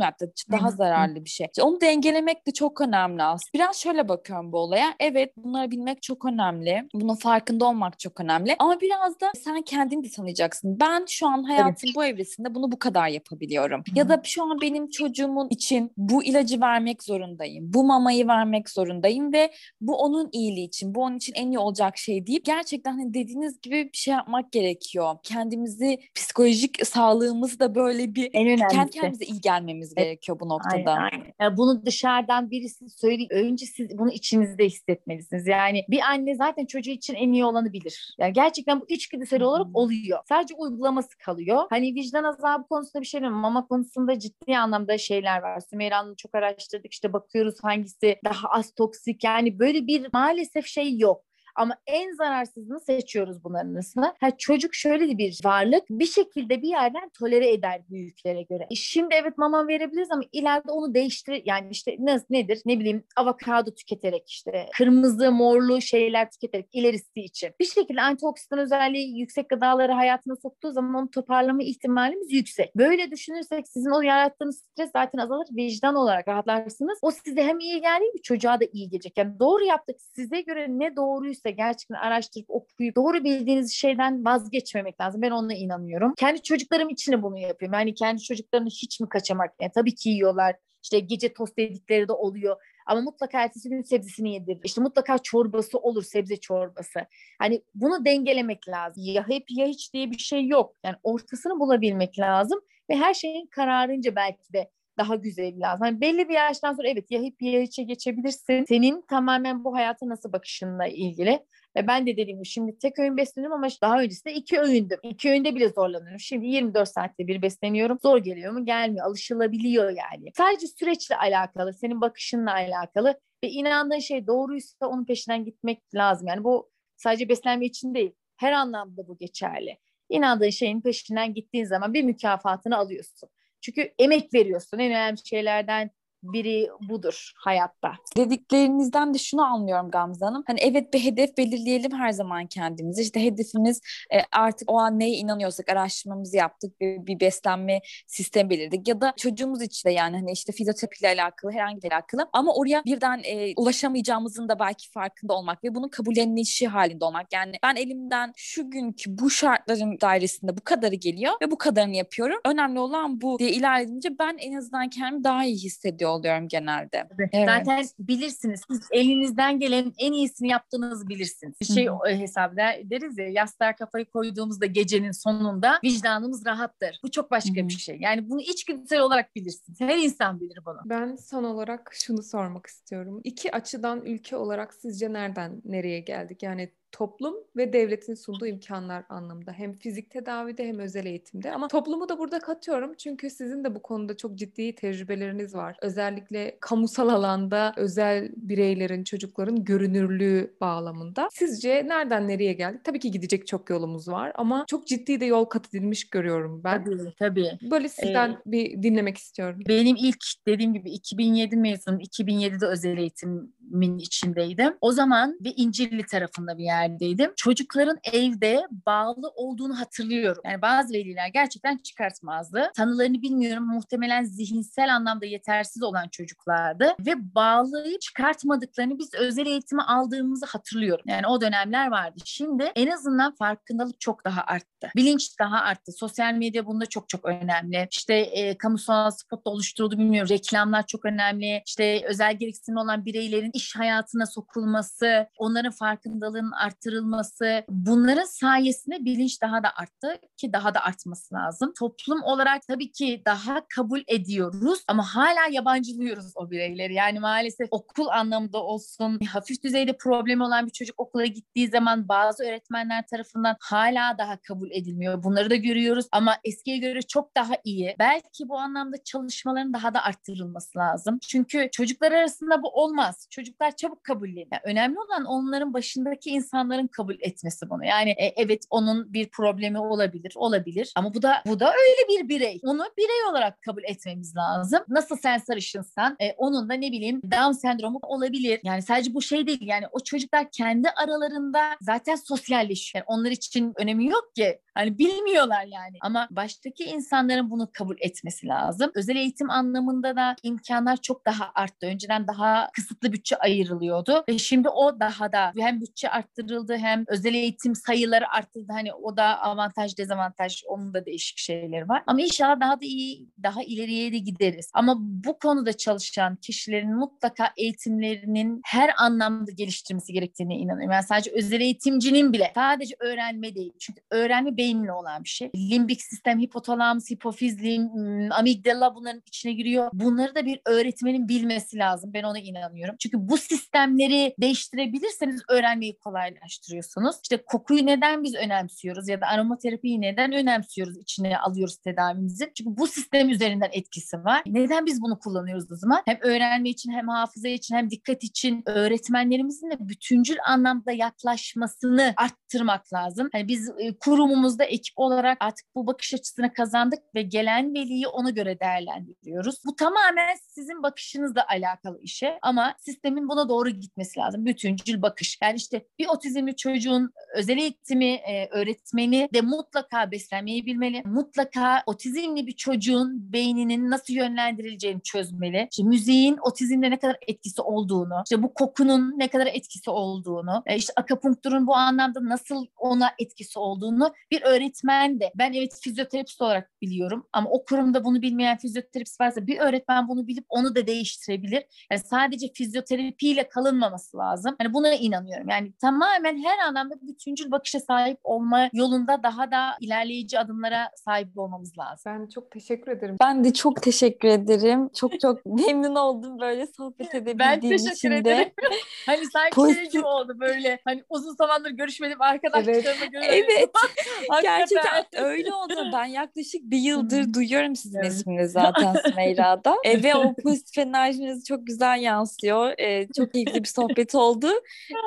daha Hı. zararlı bir şey. Onu dengelemek de çok önemli aslında. Biraz şöyle bakıyorum bu olaya. Evet bunları bilmek çok önemli. Bunun farkında olmak çok önemli. Ama biraz da sen kendini de tanıyacaksın. Ben şu an hayatın evet. bu evresinde bunu bu kadar yapabiliyorum. Hı. Ya da şu an benim çocuğumun için bu ilacı vermek zorundayım. Bu mamayı vermek zorundayım ve bu onun iyiliği için, bu onun için en iyi olacak şey deyip gerçekten hani dediğiniz gibi bir şey yapmak gerekiyor. Kendimizi psikolojik sağlığımızı da böyle bir en kendi kendimize iyi gelmemiz evet. gerekiyor bu noktada. Aynen, aynen. Yani bunu dışarıdan birisi söyleyip önce siz bunu içinizde hissetmelisiniz. Yani bir anne zaten çocuğu için en iyi olanı bilir. Yani gerçekten bu içgüdüsel olarak oluyor. Sadece uygulaması kalıyor. Hani vicdan azabı konusunda bir şey mi? Mama konusunda ciddi anlamda şeyler var. Sümeyra Hanım'ı çok araştırdık. İşte bakıyoruz hangisi daha az toksik. Yani böyle bir maalesef şey yok. Ama en zararsızını seçiyoruz bunların arasında. Ha, çocuk şöyle bir varlık bir şekilde bir yerden tolere eder büyüklere göre. E şimdi evet mama verebiliriz ama ileride onu değiştir yani işte ne, nedir ne bileyim avokado tüketerek işte kırmızı morlu şeyler tüketerek ilerisi için. Bir şekilde antioksidan özelliği yüksek gıdaları hayatına soktuğu zaman onu toparlama ihtimalimiz yüksek. Böyle düşünürsek sizin o yarattığınız stres zaten azalır. Vicdan olarak rahatlarsınız. O size hem iyi geldiği bir çocuğa da iyi gelecek. Yani doğru yaptık. Size göre ne doğruysa gerekirse gerçekten araştırıp okuyup doğru bildiğiniz şeyden vazgeçmemek lazım. Ben ona inanıyorum. Kendi çocuklarım için de bunu yapıyorum. Yani kendi çocuklarını hiç mi kaçamak? Yani tabii ki yiyorlar. İşte gece tost dedikleri de oluyor. Ama mutlaka ertesi gün sebzesini yedir. İşte mutlaka çorbası olur, sebze çorbası. Hani bunu dengelemek lazım. Ya hep ya hiç diye bir şey yok. Yani ortasını bulabilmek lazım ve her şeyin kararınca belki de daha güzel lazım. Hani belli bir yaştan sonra evet ya hep ya içe geçebilirsin. Senin tamamen bu hayata nasıl bakışınla ilgili. Ve ben de dediğim gibi şimdi tek öğün besleniyorum ama daha öncesinde iki öğündüm. İki öğünde bile zorlanıyorum. Şimdi 24 saatte bir besleniyorum. Zor geliyor mu? Gelmiyor. Alışılabiliyor yani. Sadece süreçle alakalı, senin bakışınla alakalı ve inandığın şey doğruysa onun peşinden gitmek lazım. Yani bu sadece beslenme için değil. Her anlamda bu geçerli. İnandığın şeyin peşinden gittiğin zaman bir mükafatını alıyorsun. Çünkü emek veriyorsun. En önemli şeylerden biri budur hayatta. Dediklerinizden de şunu anlıyorum Gamze Hanım. Hani evet bir hedef belirleyelim her zaman kendimize. İşte hedefimiz e, artık o an neye inanıyorsak araştırmamızı yaptık ve bir beslenme sistemi belirledik. Ya da çocuğumuz için de yani hani işte fizyoterapiyle alakalı herhangi bir alakalı. Ama oraya birden e, ulaşamayacağımızın da belki farkında olmak ve bunun kabullenilişi halinde olmak. Yani ben elimden şu günkü bu şartların dairesinde bu kadarı geliyor ve bu kadarını yapıyorum. Önemli olan bu diye ilerleyince ben en azından kendimi daha iyi hissediyorum oluyorum genelde. Evet. Zaten bilirsiniz. Siz elinizden gelen en iyisini yaptığınızı bilirsiniz. Bir şey hesap deriz ya yastığa kafayı koyduğumuzda gecenin sonunda vicdanımız rahattır. Bu çok başka Hı-hı. bir şey. Yani bunu içgüdüsel olarak bilirsiniz. Her insan bilir bunu. Ben son olarak şunu sormak istiyorum. İki açıdan ülke olarak sizce nereden nereye geldik? Yani toplum ve devletin sunduğu imkanlar anlamında. Hem fizik tedavide hem özel eğitimde. Ama toplumu da burada katıyorum. Çünkü sizin de bu konuda çok ciddi tecrübeleriniz var. Özellikle kamusal alanda özel bireylerin, çocukların görünürlüğü bağlamında. Sizce nereden nereye geldik? Tabii ki gidecek çok yolumuz var ama çok ciddi de yol kat edilmiş görüyorum ben. Tabii tabii. Böyle sizden ee, bir dinlemek istiyorum. Benim ilk dediğim gibi 2007 mezunum. 2007'de özel eğitimin içindeydim. O zaman bir İncirli tarafında bir yer yerdeydim. Çocukların evde bağlı olduğunu hatırlıyorum. Yani bazı veliler gerçekten çıkartmazdı. Tanılarını bilmiyorum. Muhtemelen zihinsel anlamda yetersiz olan çocuklardı ve bağlayıp çıkartmadıklarını biz özel eğitimi aldığımızı hatırlıyorum. Yani o dönemler vardı. Şimdi en azından farkındalık çok daha arttı. Bilinç daha arttı. Sosyal medya bunda çok çok önemli. İşte e, kamusal spot oluşturuldu bilmiyorum. Reklamlar çok önemli. İşte özel gereksinim olan bireylerin iş hayatına sokulması, onların farkındalığının artması arttırılması bunların sayesinde bilinç daha da arttı ki daha da artması lazım. Toplum olarak tabii ki daha kabul ediyoruz ama hala yabancılıyoruz o bireyleri. Yani maalesef okul anlamında olsun hafif düzeyde problemi olan bir çocuk okula gittiği zaman bazı öğretmenler tarafından hala daha kabul edilmiyor. Bunları da görüyoruz ama eskiye göre çok daha iyi. Belki bu anlamda çalışmaların daha da arttırılması lazım. Çünkü çocuklar arasında bu olmaz. Çocuk çocuklar çabuk kabulleniyor. Yani önemli olan onların başındaki insanların kabul etmesi bunu. Yani e, evet onun bir problemi olabilir, olabilir ama bu da bu da öyle bir birey. Onu birey olarak kabul etmemiz lazım. Nasıl sen sarışınsan e, onun da ne bileyim Down sendromu olabilir. Yani sadece bu şey değil. Yani o çocuklar kendi aralarında zaten sosyalleşiyor. Yani onlar için önemi yok ki. Hani bilmiyorlar yani. Ama baştaki insanların bunu kabul etmesi lazım. Özel eğitim anlamında da imkanlar çok daha arttı. Önceden daha kısıtlı bütçe ayrılıyordu ve şimdi o daha da hem bütçe arttırıldı hem özel eğitim sayıları arttırdı. Hani o da avantaj dezavantaj onun da değişik şeyleri var. Ama inşallah daha da iyi daha ileriye de gideriz. Ama bu konuda çalışan kişilerin mutlaka eğitimlerinin her anlamda geliştirmesi gerektiğine inanıyorum. Yani sadece özel eğitimcinin bile sadece öğrenme değil. Çünkü öğrenme beyinle olan bir şey. Limbik sistem, hipotalamus, hipofiz, lim, amigdala bunların içine giriyor. Bunları da bir öğretmenin bilmesi lazım. Ben ona inanıyorum. Çünkü bu sistemleri değiştirebilirseniz öğrenmeyi kolaylaştırıyorsunuz. İşte kokuyu neden biz önemsiyoruz ya da aromaterapiyi neden önemsiyoruz, içine alıyoruz tedavimizin? Çünkü bu sistem üzerinden etkisi var. Neden biz bunu kullanıyoruz o zaman? Hem öğrenme için hem hafıza için hem dikkat için öğretmenlerimizin de bütüncül anlamda yaklaşmasını arttırmak lazım. Hani biz e, kurumumuzda ekip olarak artık bu bakış açısını kazandık ve gelen veliyi ona göre değerlendiriyoruz. Bu tamamen sizin bakışınızla alakalı işe ama sistemin buna doğru gitmesi lazım. Bütüncül bakış. Yani işte bir otizmli çocuğun özel eğitimi e, öğretmeni de mutlaka beslenmeyi bilmeli. Mutlaka otizmli bir çocuğun beyninin nasıl yönlendirileceğini çözmeli. İşte müziğin otizmde ne kadar etkisi olduğunu, işte bu kokunun ne kadar etkisi olduğunu, e, işte akapunkturun bu anlamda nasıl ona etkisi olduğunu bir öğretmen de ben evet fizyoterapist olarak biliyorum ama o kurumda bunu bilmeyen fizyoterapist varsa bir öğretmen bunu bilip onu da değiştirebilir. Yani sadece fizyoterapiyle kalınmaması lazım. Hani buna inanıyorum. Yani tamamen her anlamda bütüncül bakışa sahip olma yolunda daha da ilerleyici adımlara sahip olmamız lazım. Ben çok teşekkür ederim. Ben de çok teşekkür ederim. Çok çok memnun oldum böyle sohbet edebildiğim ben teşekkür için de. ederim. hani sanki Pozitif- şey gibi oldu böyle. Hani uzun zamandır görüşmedim arkadaşlarıma göre. Evet. Hakikaten. Gerçekten öyle oldu. Ben yaklaşık bir yıldır duyuyorum sizin Evet. isminizi zaten Sümeyra'da. E, ve o pozitif enerjiniz çok güzel yansıyor. E, çok keyifli bir sohbet oldu.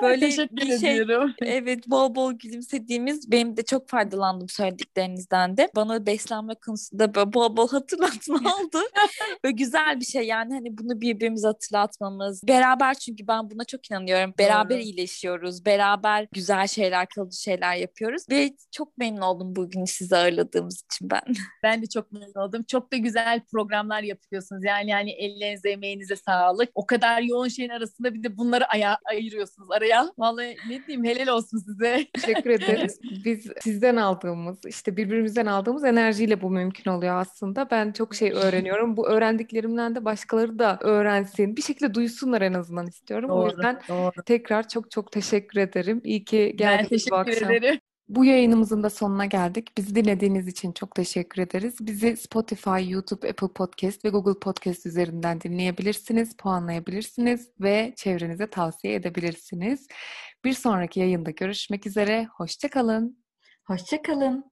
Böyle Teşekkür bir şey ediyorum. Evet bol bol gülümsediğimiz benim de çok faydalandım söylediklerinizden de. Bana beslenme konusunda böyle bol bol hatırlatma oldu. Böyle güzel bir şey yani hani bunu birbirimize hatırlatmamız. Beraber çünkü ben buna çok inanıyorum. Beraber Doğru. iyileşiyoruz. Beraber güzel şeyler, kalıcı şeyler yapıyoruz. Ve çok memnun oldum bugün sizi ağırladığımız için ben. Ben de çok memnun oldum. Çok da güzel programlar yapıyorsunuz. Yani yani ellerinize, emeğinize sağlık. O kadar yoğun şeyin arasında bir de bunları aya ayırıyorsunuz araya. Vallahi ne diyeyim helal olsun size. Teşekkür ederiz. Biz sizden aldığımız, işte birbirimizden aldığımız enerjiyle bu mümkün oluyor aslında. Ben çok şey öğreniyorum. Bu öğrendiklerimden de başkaları da öğrensin. Bir şekilde duysunlar en azından istiyorum. O yüzden doğru. tekrar çok çok teşekkür ederim. İyi ki geldiniz bu teşekkür akşam. ederim. Bu yayınımızın da sonuna geldik. Bizi dinlediğiniz için çok teşekkür ederiz. Bizi Spotify, YouTube, Apple Podcast ve Google Podcast üzerinden dinleyebilirsiniz, puanlayabilirsiniz ve çevrenize tavsiye edebilirsiniz. Bir sonraki yayında görüşmek üzere. Hoşça kalın. Hoşçakalın.